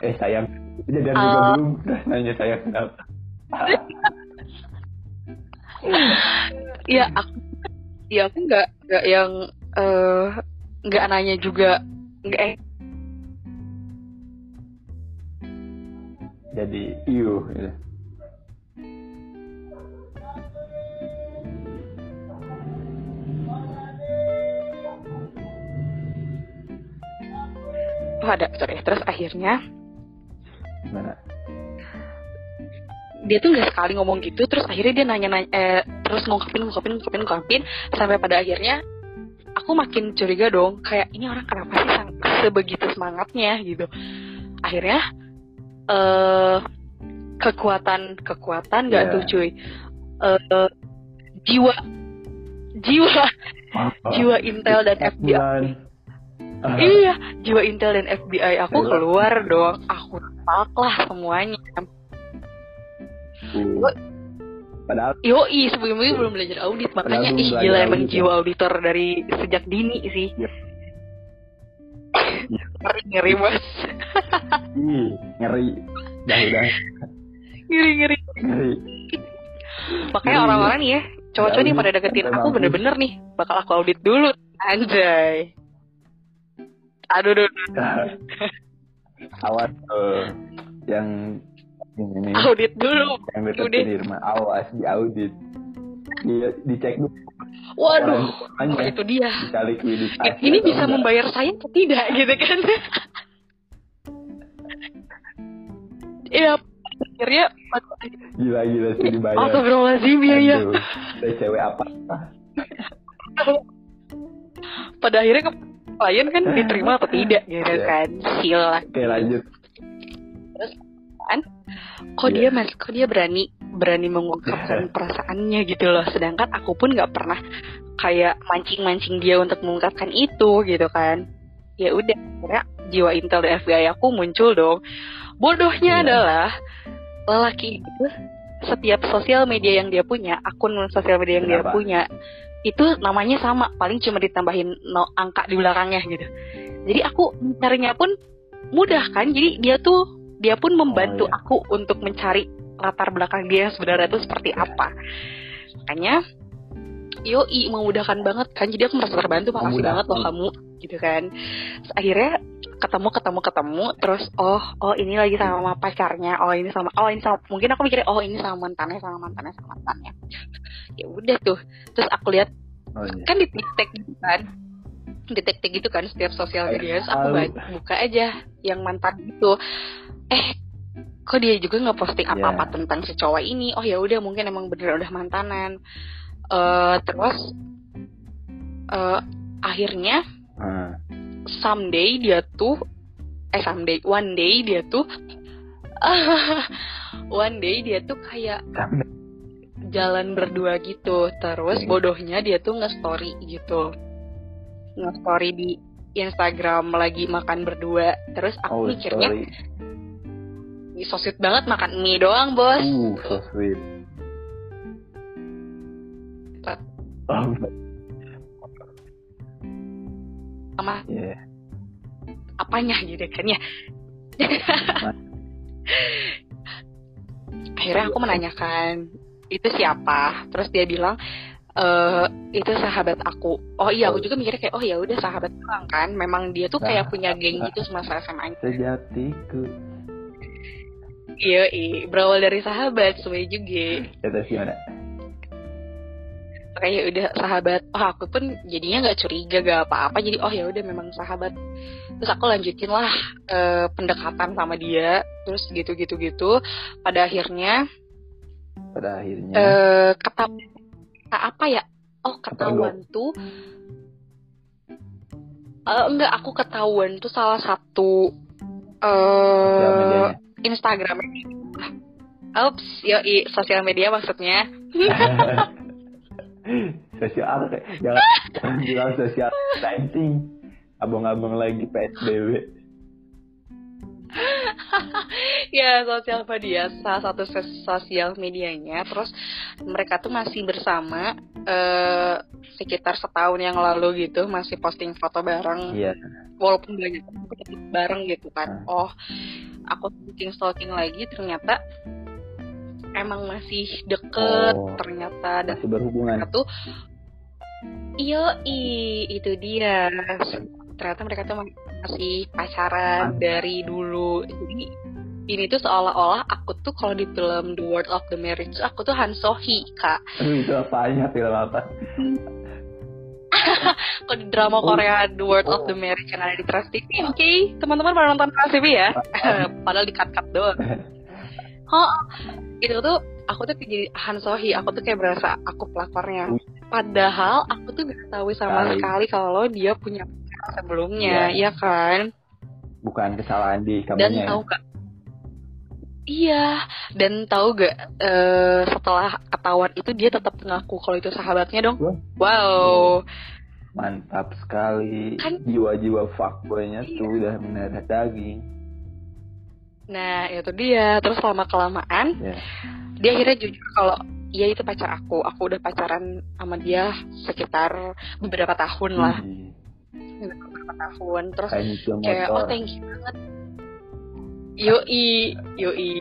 Eh sayang, kejadian juga Oh. belum nanya sayang kenapa? ya aku ya aku nggak nggak yang eh, nggak nanya juga nggak eh Jadi iu gitu. oh ada sorry terus akhirnya Gimana? dia tuh nggak sekali ngomong gitu terus akhirnya dia nanya nanya eh, terus ngungkapin ngungkapin ngungkapin ngungkapin sampai pada akhirnya aku makin curiga dong kayak ini orang kenapa sih sang- sebegitu semangatnya gitu akhirnya eh kekuatan kekuatan nggak Iya. tuh cuy Eh, jiwa jiwa jiwa Intel dan FBI Bulan. Ah, iya jiwa Intel dan FBI aku Iya. keluar dong aku tolak lah semuanya uh. Padahal Yoi, sebelumnya belum belajar audit, makanya ih gila emang audit, ya. jiwa auditor dari sejak dini sih. Iya. ngeri ngeri bos, ih, ngeri. Dah udah ngeri ngeri. ngeri. Makanya orang-orang nih ya cowok-cowok nih Ya, pada deketin aku bener-bener nih bakal aku audit dulu anjay aduh aduh, aduh. awas tuh yang ini nih audit dulu. Yang deketin Irma awas di audit. Di dicek dulu. Waduh. Orangnya itu dia. Bisa likuiditas ini atau bisa enggak. membayar saya atau tidak gitu kan? Iya, akhirnya gila gila sih dibayar. Astagfirullahaladzim ya ya ada cewek apa? Pada akhirnya ke klien kan diterima atau tidak gitu Iya. kan? Sila oke lanjut Kok Iya. dia mas, kok dia berani berani mengungkapkan perasaannya gitu loh Sedangkan aku pun gak pernah kayak mancing-mancing dia untuk mengungkapkan itu gitu kan Ya udah, akhirnya jiwa intel dan FBI aku muncul dong Bodohnya Iya. adalah lelaki itu setiap sosial media yang dia punya, akun sosial media yang dia Kenapa? punya, itu namanya sama, paling cuma ditambahin no, angka di belakangnya gitu. Jadi aku mencarinya pun mudah kan, jadi dia tuh dia pun membantu iya. aku untuk mencari latar belakang dia yang sebenarnya itu seperti Iya. apa. Makanya Yoi memudahkan banget kan. Jadi aku merasa terbantu makasih Memudahkan. banget loh kamu gitu kan. Terus akhirnya ketemu ketemu ketemu. Terus oh oh ini lagi sama pacarnya. Oh ini sama oh ini sama mungkin aku mikirnya oh ini sama mantannya sama mantannya sama mantannya. Ya udah tuh. Terus aku lihat oh, iya. kan di tag gitu kan. Tag gitu kan setiap sosial media. Aku buka aja yang mantan gitu eh kok dia juga nggak posting Iya. apa-apa tentang si cowok ini? Oh ya udah mungkin emang bener udah mantanan. Eh terus eh akhirnya Ah, someday dia tuh eh someday one day dia tuh one day dia tuh kayak jalan berdua gitu. Terus Hmm. bodohnya dia tuh nge-story gitu. Nge-story di Instagram lagi makan berdua. Terus aku oh mikirnya sorry "Ih, so sweet banget makan mie doang bos. Uh so sweet oh, sama. Yeah. apanya gitu kan ya? Akhirnya aku menanyakan itu siapa? Terus dia bilang eh itu sahabat aku. Oh iya aku juga mikirnya kayak oh ya udah sahabat doang kan. Memang dia tuh kayak punya geng gitu semasa SMA sejatiku iya berawal dari sahabat semuanya juga. Ya terus gimana? Kayak udah sahabat. Oh aku pun jadinya nggak curiga gak apa-apa. Jadi oh ya udah memang sahabat. Terus aku lanjutin lah eh, pendekatan sama dia. Terus gitu gitu pada akhirnya pada akhirnya. eh ketahuan apa ya? Oh ketahuan tuh. Eh, enggak aku ketahuan tuh salah satu eh medianya. Instagram. Ups, yoi, sosial media maksudnya. sosial jangan jangan bilang sosial. Distancing abang-abang lagi PSBB ya, sosial media, salah satu sos- sosial medianya. Terus mereka tuh masih bersama eh sekitar setahun yang lalu gitu, masih posting foto bareng. iya Walaupun banyak bareng gitu kan. Hmm. Oh, aku stalking stalking lagi ternyata emang masih deket Oh. ternyata dan masih berhubungan iyo itu dia ternyata mereka tuh masih pacaran Mantap. dari dulu. Jadi ini tuh seolah-olah aku tuh kalau di film The World of the Marriage aku tuh Han Sohee kak. Itu apanya film apa? Di drama Oh. Korea The World of Oh. the Marriage yang ada di Trans TV oke teman-teman pernah nonton Trans TV ya? Padahal di cut cut doang. Oh itu tuh aku tuh jadi Han Sohee. Aku tuh kayak berasa aku pelakornya. Padahal aku tuh gak tahu sama sekali kalau dia punya pacar sebelumnya. Ya kan? Bukan kesalahan di dan kamunya tahu gak iya. Dan tahu gak eh, setelah ketahuan itu dia tetap mengaku kalau itu sahabatnya dong? Wah. wow. Mantap sekali. Kan- jiwa-jiwa fuckboynya tuh udah mendarah daging. Nah itu dia. Terus lama kelamaan ya. dia akhirnya jujur kalau iya itu pacar aku. Aku udah pacaran sama dia sekitar beberapa tahun lah. Ih, beberapa tahun terus kayak oh motor. thank you banget. Yoi yoi.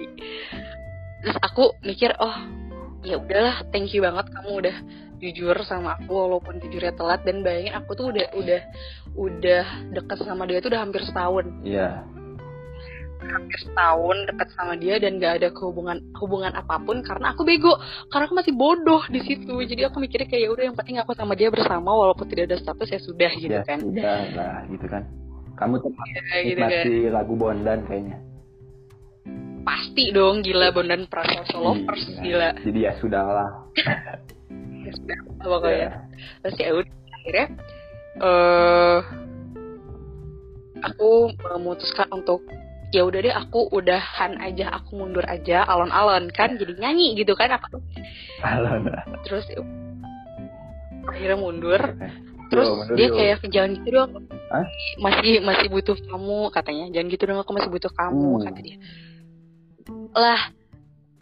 Terus aku mikir oh ya udahlah thank you banget kamu udah jujur sama aku walaupun jujurnya telat. Dan bayangin aku tuh udah udah udah deket sama dia tuh udah hampir setahun. Iya. Hampir setahun deket sama dia dan gak ada kehubungan hubungan apa pun karena aku bego karena aku masih bodoh di situ jadi aku mikirnya kayak ya udah yang penting aku sama dia bersama walaupun tidak ada status ya sudah gitu ya, kan Udah lah gitu kan. Kamu tuh ya, gitu kan nikmati lagu Bondan kayaknya. pasti dong gila Bondan Prasetyo Lovers Iya. gila Jadi ya sudahlah. ya sudah pokoknya Ya. terus ya udah akhirnya eh aku memutuskan untuk ya udah deh aku udahan aja aku mundur aja alon-alon kan jadi nyanyi gitu kan aku Halo. terus ya akhirnya mundur terus Yo, mundur, dia yo. kayak jangan gitu dong Hah? masih masih butuh kamu katanya jangan gitu dong aku masih butuh kamu Hmm. kata dia lah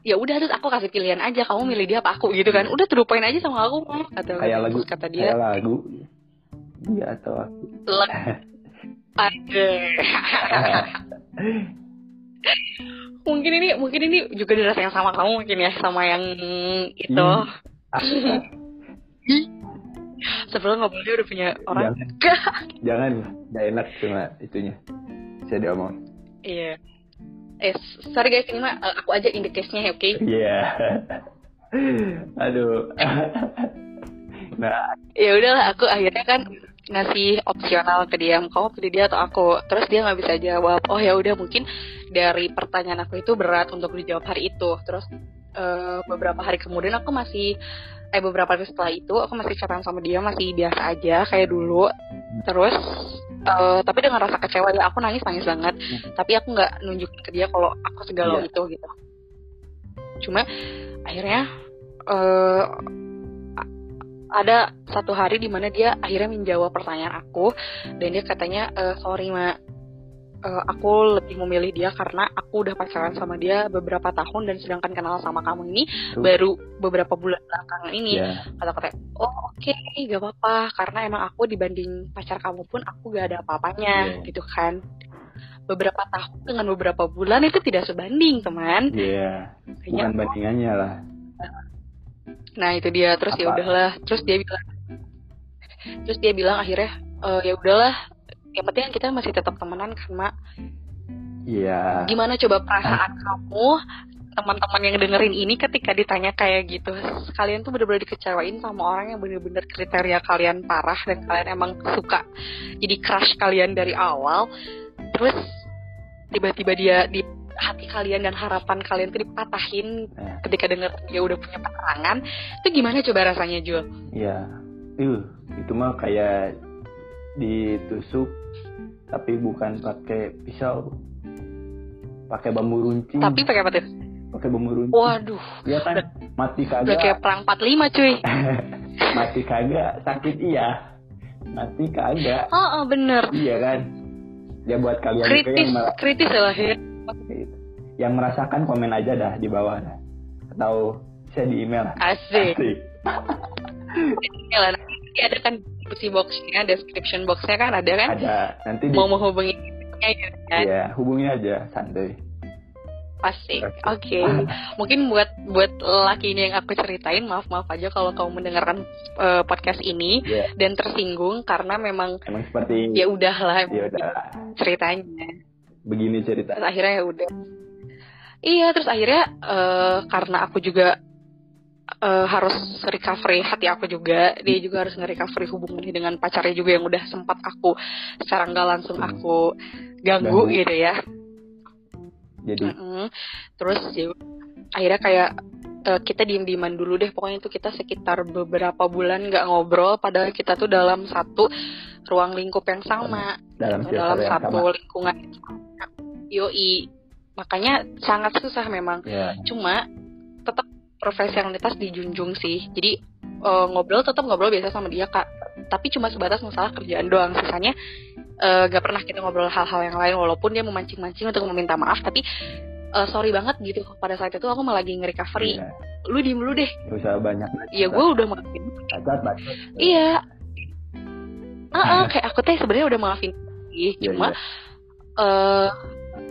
ya udah terus aku kasih pilihan aja kamu milih dia apa aku gitu kan udah terupain aja sama aku mah kata kayak lagu kata dia kayak lagu dia atau aku. Ada. mungkin ini mungkin ini juga dirasa yang sama kamu mungkin ya sama yang itu. Hmm. Sebelum nggak boleh udah punya orang. jangan jangan gak enak cuma itunya saya diomong Iya. Eh, sorry guys, ini mah eh, aku aja in the case-nya ya, oke? iya aduh nah Ya udahlah, aku akhirnya kan ngasih opsional ke dia, kamu pilih dia atau aku. Terus dia nggak bisa jawab. Oh ya udah mungkin dari pertanyaan aku itu berat untuk dijawab hari itu. Terus eh, beberapa hari kemudian aku masih eh beberapa hari setelah itu aku masih chatan sama dia masih biasa aja kayak dulu. Terus eh, tapi dengan rasa kecewa ya aku nangis nangis banget. Tapi aku nggak nunjukin ke dia kalau aku segalau Iya. itu gitu. Cuma akhirnya eh ada satu hari di mana dia akhirnya menjawab pertanyaan aku dan dia katanya "Eh, sorry ma. Eh, aku lebih memilih dia karena aku udah pacaran sama dia beberapa tahun dan sedangkan kenal sama kamu ini Tuh. baru beberapa bulan belakangan ini. Ya kata-kata oh oke gak apa-apa. Karena emang aku dibanding pacar kamu pun aku gak ada apa-apanya Iya. gitu kan. Beberapa tahun dengan beberapa bulan itu tidak sebanding teman. Iya. Kayaknya bukan bandingannya lah Nah itu dia. Terus ya udahlah. Terus dia bilang terus dia bilang akhirnya "Eh, ya udahlah. Yang penting kita masih tetap temenan kan mak? Iya. Gimana coba perasaan kamu teman-teman yang dengerin ini ketika ditanya kayak gitu? Kalian tuh bener-bener dikecewain sama orang yang bener-bener kriteria kalian parah dan kalian emang suka jadi crush kalian dari awal. Terus tiba-tiba dia di hati kalian dan harapan kalian tuh dipatahin Eh. ketika denger dia udah punya pasangan itu gimana coba rasanya Jul? iya. Uh itu mah kayak ditusuk tapi bukan pakai pisau. Pakai bambu runcing. Tapi pakai apa tuh? pakai bambu runcing. Waduh, Iya kan mati udah kayak kagak perang 45 cuy. mati kagak. Sakit iya. Mati kagak. Oh, oh bener. iya kan? Ya buat kalian Kritis, yang kritis ya lahir. yang merasakan komen aja dah di bawah dah atau bisa di email Asik. Lah, nanti ada kan deskripsi boxnya, description boxnya kan ada kan? ada nanti di Mau menghubungi ya gitu kan? ya hubungi aja santai Asik. Asik. Oke. Mungkin buat buat laki ini yang aku ceritain, maaf maaf aja kalau kamu mendengarkan eh, podcast ini ya dan tersinggung karena memang emang seperti ya udahlah ya udah ceritanya. Begini cerita terus akhirnya ya udah iya terus akhirnya eh, karena aku juga eh, harus recovery hati aku juga dia juga harus nge-recovery hubungannya dengan pacarnya juga yang udah sempat aku secara nggak langsung Hmm. aku ganggu, Ganggu. gitu ya jadi Mm-mm. terus ya akhirnya kayak eh, kita diem-dieman dulu deh. Pokoknya itu kita sekitar beberapa bulan nggak ngobrol. Padahal kita tuh dalam satu ruang lingkup yang sama. Dalam gitu, dalam satu sama. lingkungan yoi. Makanya sangat susah memang. Ya cuma tetap profesionalitas dijunjung sih. Jadi eh, ngobrol tetap ngobrol biasa sama dia kak. Tapi cuma sebatas masalah kerjaan doang. Sisanya eh, gak pernah kita ngobrol hal-hal yang lain. Walaupun dia memancing-mancing untuk meminta maaf tapi eh, sorry banget gitu pada saat itu aku malah lagi nge-recovery. Ya. lu diem lu deh. Usah banyak iya gue udah maafin. Iya. Ah, ah, kayak aku teh sebenarnya udah maafin sih Iya, cuma iya. eh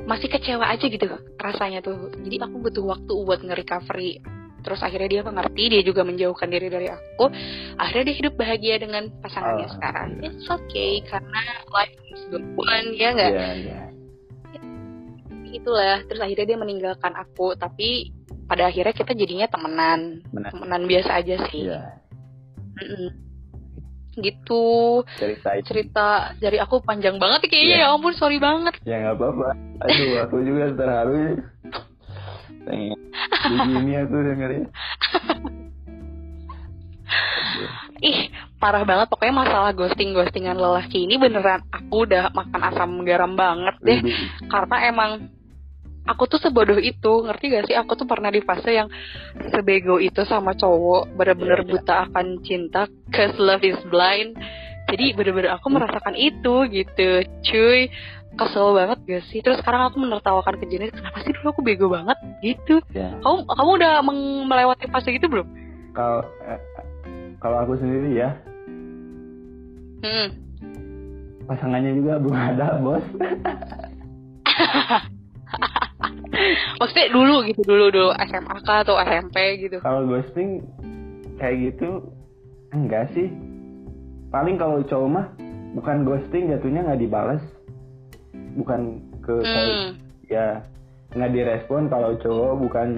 masih kecewa aja gitu rasanya tuh. Jadi aku butuh waktu buat nge-recovery. Terus akhirnya dia mengerti dia juga menjauhkan diri dari aku. Akhirnya dia hidup bahagia dengan pasangannya sekarang. Iya. it's okay karena life is good. One ya nggak? Iya, iya. Itulah terus akhirnya dia meninggalkan aku tapi pada akhirnya kita jadinya temenan Benar. temenan biasa aja sih Iya. Mm-mm. gitu Ceritain. cerita dari aku panjang banget kayaknya Iya. ya ampun sorry banget Ya nggak apa-apa. Aduh, aku juga terharu. Pengen begini aku dengerin. ih parah banget pokoknya masalah ghosting ghostingan lelaki ini beneran aku udah makan asam garam banget deh karena emang aku tuh sebodoh itu ngerti gak sih? Aku tuh pernah di fase yang sebego itu sama cowok bener-bener Iya, buta akan cinta cause love is blind. Jadi bener-bener aku merasakan itu gitu cuy. Kesel banget gak sih? Terus sekarang aku menertawakan kejadian kenapa sih dulu aku bego banget? Gitu. Ya. kamu kamu udah melewati fase gitu belum? Kalau eh, kalau aku sendiri ya. Hmm. pasangannya juga belum ada bos. maksudnya dulu gitu dulu dulu SMA kah atau SMP gitu Kalau ghosting kayak gitu enggak sih. Paling kalau cowok mah bukan ghosting jatuhnya nggak dibalas. Bukan ke hmm. ya nggak direspon kalau cowok bukan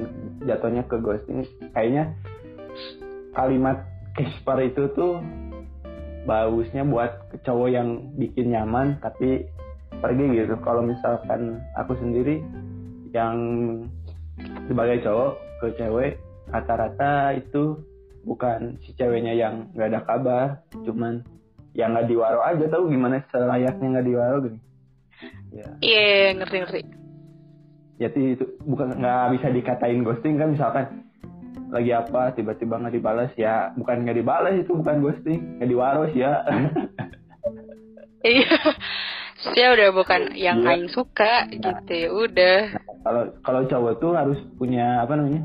jatuhnya ke ghosting kayaknya kalimat Casper itu tuh bagusnya buat ke cowok yang bikin nyaman tapi pergi gitu kalau misalkan aku sendiri yang sebagai cowok ke cewek rata-rata itu bukan si ceweknya yang nggak ada kabar cuman yang nggak diwaro aja tahu gimana selayaknya nggak diwaro gini ya. Iya ngerti ngerti. Jadi itu bukan nggak bisa dikatain ghosting kan misalkan lagi apa tiba-tiba nggak dibalas ya bukan nggak dibalas itu bukan ghosting nggak diwaros ya. Iya saya udah bukan yang Iya. aing suka gitu ya udah kalau kalau cowok tuh harus punya apa namanya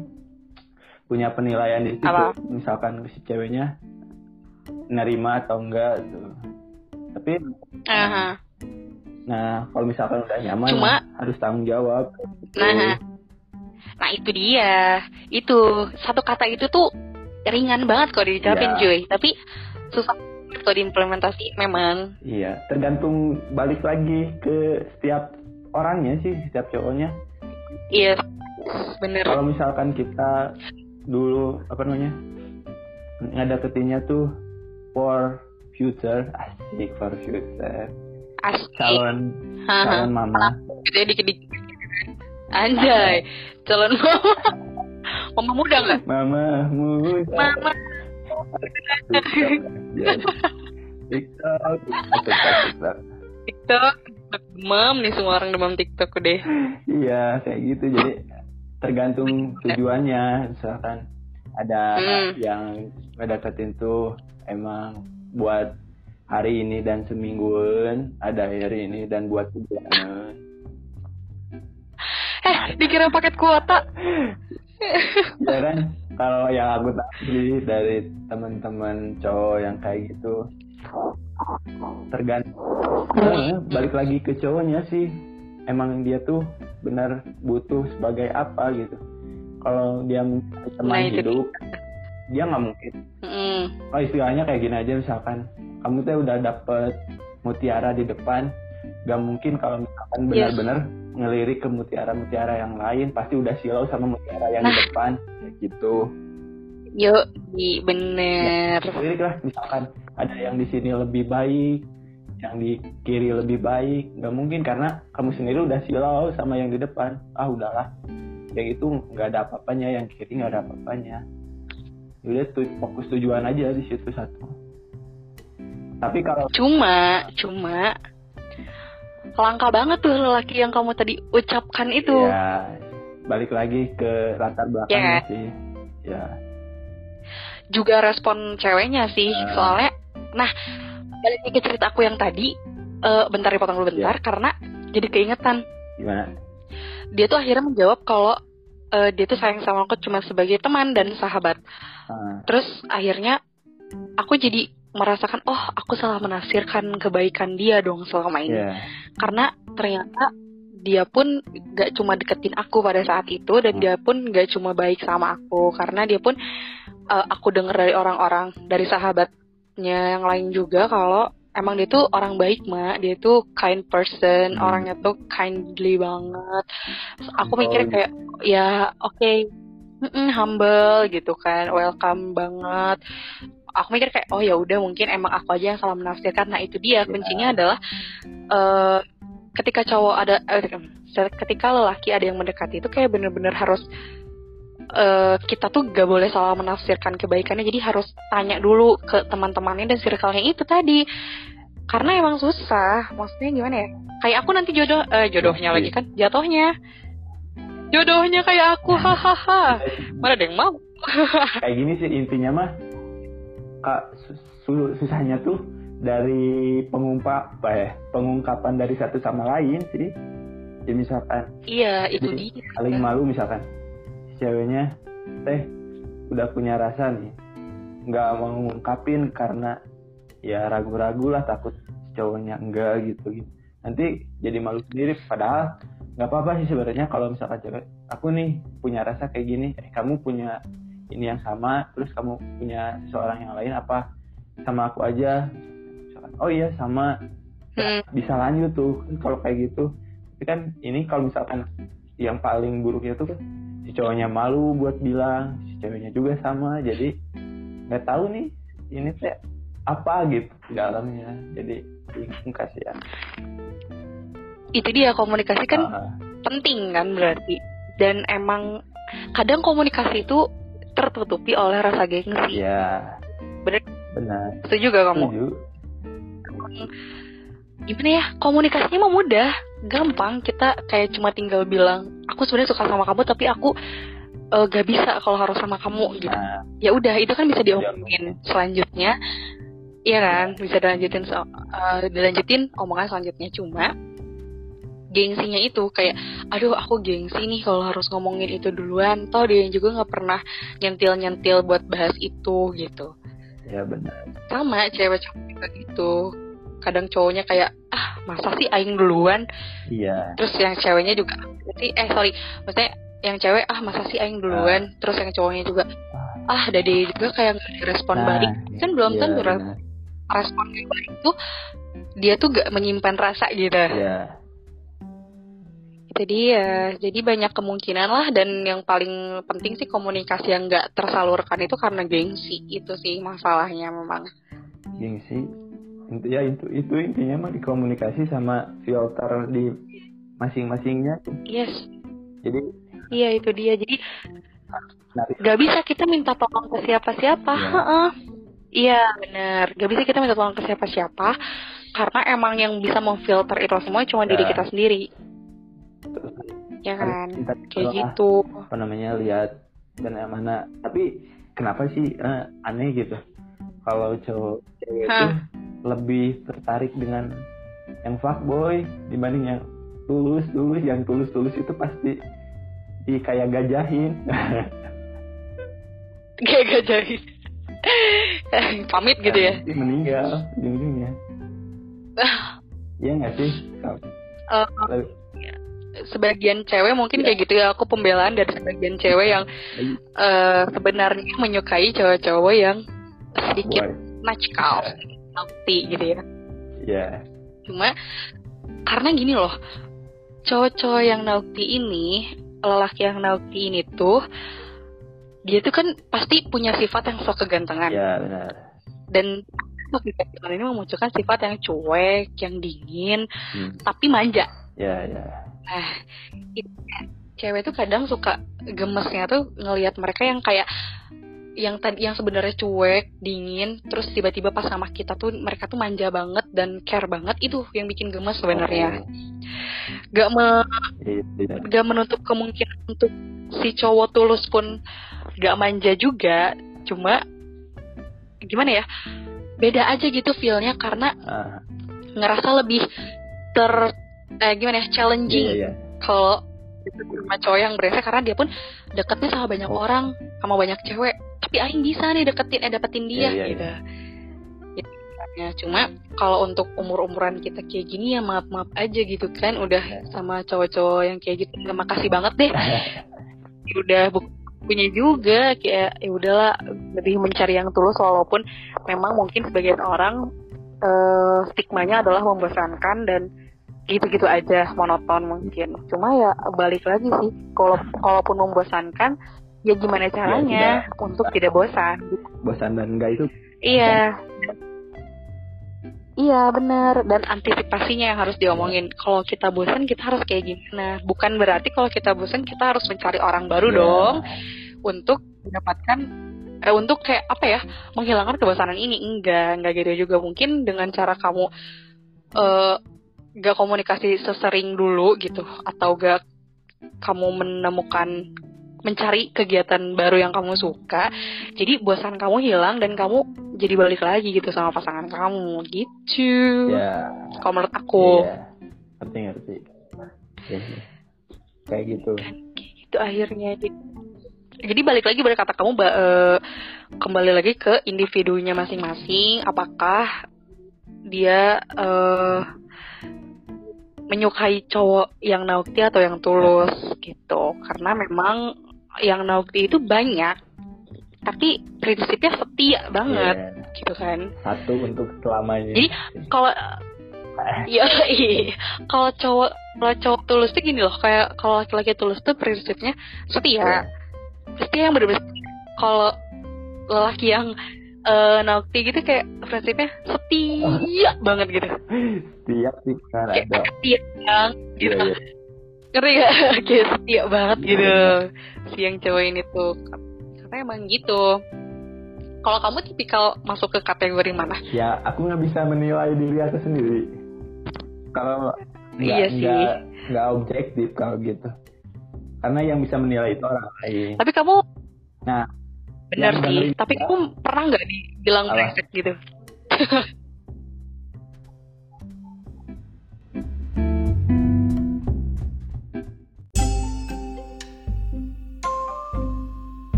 punya penilaian di situ Apa? misalkan si ceweknya nerima atau enggak gitu. tapi Aha. nah kalau misalkan udah nyaman Cuma- harus tanggung jawab gitu. Nah, nah itu dia. Itu satu kata itu tuh ringan banget kalau diucapin Ya. cuy, tapi susah kalau diimplementasi memang. Iya, tergantung balik lagi ke setiap orangnya sih, setiap cowoknya. Iya. Bener. Kalau misalkan kita dulu apa namanya ngedeketinnya tuh for future, asik for future, Asik. calon calon mama. Gitu ya dikit-dikit. Anjay. Calon mama. Mama muda nggak? Mama muda. Mama. TikTok, TikTok, TikTok. TikTok. Demam nih semua orang demam TikTok deh. Iya, kayak gitu. Jadi tergantung tujuannya. Misalkan ada Hmm. yang ngedeketin tuh emang buat hari ini dan semingguan, ada hari ini dan buat bulanan. Eh, dikira paket kuota. Ya kan? Kalau yang aku tahu dari teman-teman cowok yang kayak gitu tergantung Eh, balik lagi ke cowoknya sih emang dia tuh benar butuh sebagai apa gitu kalau dia teman Nah, hidup dia nggak mungkin Mm. oh istilahnya kayak gini aja misalkan kamu tuh udah dapet mutiara di depan gak mungkin kalau misalkan Yes. Ngelirik ke mutiara-mutiara yang lain pasti udah silau sama mutiara yang di Nah. depan. Kayak gitu. Yuk, i- bener. lirik lah misalkan ada yang di sini lebih baik yang di kiri lebih baik. Nggak mungkin karena kamu sendiri udah silau sama yang di depan. Ah udahlah. Yang itu nggak ada apa-apanya. Yang kiri nggak ada apa-apanya. Udah tuh fokus tujuan aja di situ satu. Tapi kalau Cuma, cuma langka banget tuh lelaki yang kamu tadi ucapkan itu. ya balik lagi ke latar belakangnya Ya. sih ya Juga respon ceweknya sih, Ah. soalnya. Nah, balik lagi ke cerita aku yang tadi. eh bentar dipotong dulu bentar, Ya. karena jadi keingetan. gimana Dia tuh akhirnya menjawab kalau eh, dia tuh sayang sama aku cuma sebagai teman dan sahabat. Ah, Terus akhirnya aku jadi merasakan, oh aku salah menafsirkan kebaikan dia dong selama ini. ya karena ternyata dia pun gak cuma deketin aku pada saat itu dan dia pun gak cuma baik sama aku. Karena dia pun uh, aku dengar dari orang-orang dari sahabatnya yang lain juga kalau emang dia tuh orang baik mak. Dia tuh kind person Hmm. orangnya tuh kindly banget. Terus aku mikir kayak ya oke mm-mm, humble gitu kan welcome banget aku mikir kayak oh ya udah mungkin emang aku aja yang salah menafsirkan. Nah itu dia. Kuncinya adalah eh ketika cowok ada eh, ketika lelaki ada yang mendekati itu kayak bener-bener harus eh kita tuh gak boleh salah menafsirkan kebaikannya. Jadi harus tanya dulu ke teman-temannya dan circle-nya itu tadi. Karena emang susah. Maksudnya gimana ya? Kayak aku nanti jodoh eh, jodohnya lagi kan? Jatuhnya. Jodohnya kayak aku. Hahaha. Mana ada yang mau? Kayak gini sih intinya mah kak su- su- susahnya tuh dari pengungkap apa ya pengungkapan dari satu sama lain sih ya misalkan. Iya itu Jadi, dia. saling malu misalkan. Ceweknya teh udah punya rasa nih nggak mau ngungkapin karena ya ragu-ragu lah takut cowoknya enggak gitu gitu. Nanti jadi malu sendiri padahal nggak apa-apa sih sebenarnya kalau misalkan cewek aku nih punya rasa kayak gini eh kamu punya ini yang sama terus kamu punya seseorang yang lain apa sama aku aja? Misalkan oh iya sama. Hmm. bisa lanjut tuh kalau kayak gitu. Tapi kan ini kalau misalkan yang paling buruknya tuh kan si cowoknya malu buat bilang si ceweknya juga sama. Jadi nggak tahu nih ini teh apa gitu di dalamnya. Jadi bingung kasihan. Itu dia komunikasi kan Ah, penting kan berarti. Dan emang kadang komunikasi itu tertutupi oleh rasa gengsi. Ya Bener. benar. Setuju gak kamu? Setuju. Gimana ya? Komunikasinya mah mudah. Gampang. Kita kayak cuma tinggal bilang aku sebenarnya suka sama kamu tapi aku eh, gak bisa kalau harus sama kamu gitu. Nah. Ya udah itu kan bisa diomongin selanjutnya. Iya kan? Bisa dilanjutin so- eh, dilanjutin omongan selanjutnya. Cuma gengsinya itu kayak aduh aku gengsi nih kalau harus ngomongin itu duluan. Toh dia juga nggak pernah nyentil nyentil buat bahas itu gitu. Ya benar. Sama cewek cowok juga gitu. Kadang cowoknya kayak ah masa sih aing duluan? Iya. Terus yang ceweknya juga berarti eh sorry maksudnya yang cewek ah masa sih aing duluan? Terus yang cowoknya juga ah. Dade juga kayak nggak direspon Nah, balik. kan belum iya, tentu respon balik itu dia tuh gak menyimpan rasa gitu. Iya itu dia. Jadi banyak kemungkinan lah. Dan yang paling penting sih komunikasi yang nggak tersalurkan itu karena gengsi. Itu sih masalahnya memang. Gengsi. Ya itu itu intinya mah di komunikasi sama filter di masing-masingnya. Yes. Jadi iya itu dia. Jadi narik gak bisa kita minta tolong ke siapa-siapa. Iya. Heeh. iya benar. Gak bisa kita minta tolong ke siapa-siapa. Karena emang yang bisa memfilter itu semua cuma diri Ya. kita sendiri terus ya kan minta kayak tolong, ah, gitu. apa namanya lihat dan yang mana. Tapi kenapa sih eh, aneh gitu? Kalau cowok cewek itu lebih tertarik dengan yang fuckboy dibanding yang tulus tulus yang tulus tulus itu pasti di kayak gajahin. Kayak gak jadi pamit gitu ya? Meninggal ujung-ujungnya Iya nggak sih? Eh, sebagian cewek mungkin kayak gitu ya aku pembelaan dari sebagian cewek yang eh, sebenarnya menyukai cowok-cowok yang sedikit Boy. natchkal naughty gitu ya Ya, cuma karena gini loh cowok-cowok yang naughty ini lelaki yang naughty ini tuh dia tuh kan pasti punya sifat yang sok kegantengan ya benar. dan sok kegantengan ini memunculkan sifat yang cuek yang dingin Hmm. tapi manja Ya, ya. Nah, itu cewek tuh kadang suka gemesnya tuh ngelihat mereka yang kayak yang tadi yang sebenarnya cuek, dingin, terus tiba-tiba pas sama kita tuh mereka tuh manja banget dan care banget itu yang bikin gemes sebenarnya. Gak me, Iya, iya. gak menutup kemungkinan untuk si cowok tulus pun gak manja juga, cuma gimana ya? Beda aja gitu feelnya karena Ah, ngerasa lebih ter eh, gimana ya challenging iya, iya. kalau sama cowok yang beresek karena dia pun deketnya sama banyak Oh. orang sama banyak cewek tapi Aing bisa nih deketin eh dapetin dia Iya, iya, gitu Gitu. sebenarnya cuma kalau untuk umur umuran kita kayak gini ya maaf maaf aja gitu kan udah sama cowok-cowok yang kayak gitu nggak makasih banget deh Ya udah bu- punya juga kayak ya udahlah lebih mencari yang tulus walaupun memang mungkin sebagian orang eh, stigmanya adalah membosankan dan gitu-gitu aja monoton mungkin cuma ya balik lagi sih kalau kalaupun membosankan ya gimana caranya untuk tidak bosan bosan dan enggak itu Iya. Iya benar dan antisipasinya yang harus diomongin. Kalau kita bosan kita harus kayak gimana? Bukan berarti kalau kita bosan kita harus mencari orang baru Iya. dong untuk mendapatkan eh, untuk kayak apa ya menghilangkan kebosanan ini enggak enggak gitu juga mungkin dengan cara kamu eh gak komunikasi sesering dulu gitu atau gak kamu menemukan mencari kegiatan baru yang kamu suka jadi bosan kamu hilang dan kamu jadi balik lagi gitu sama pasangan kamu gitu. Ya. Kalau menurut aku. Iya. ngerti ngerti. Iya sih. kayak gitu. Itu akhirnya. Jadi, jadi balik lagi pada kata kamu ba- eh, kembali lagi ke individunya masing-masing. Apakah dia eh, menyukai cowok yang naukti atau yang tulus gitu karena memang yang naukti itu banyak tapi prinsipnya setia banget Iya. gitu kan satu untuk selamanya Jadi, kalau Iya, iya. kalau cowok kalau cowok tulus tuh gini loh, kayak kalau laki-laki tulus tuh prinsipnya setia. Setia yang bener-bener kalau lelaki yang eh naukti gitu kayak prinsipnya setia banget gitu. tiap sih kan Kayak ada setia Iya, gitu. iya. Ngerti gak? kayak setia banget gitu. Si yang cowok ini tuh. Karena emang gitu. Kalau kamu tipikal masuk ke kategori mana? ya aku nggak bisa menilai diri aku sendiri kalau Iya sih. nggak objektif kalau gitu karena yang bisa menilai itu orang lain Tapi kamu nah benar sih. Tapi kamu pernah nggak dibilang brengsek gitu?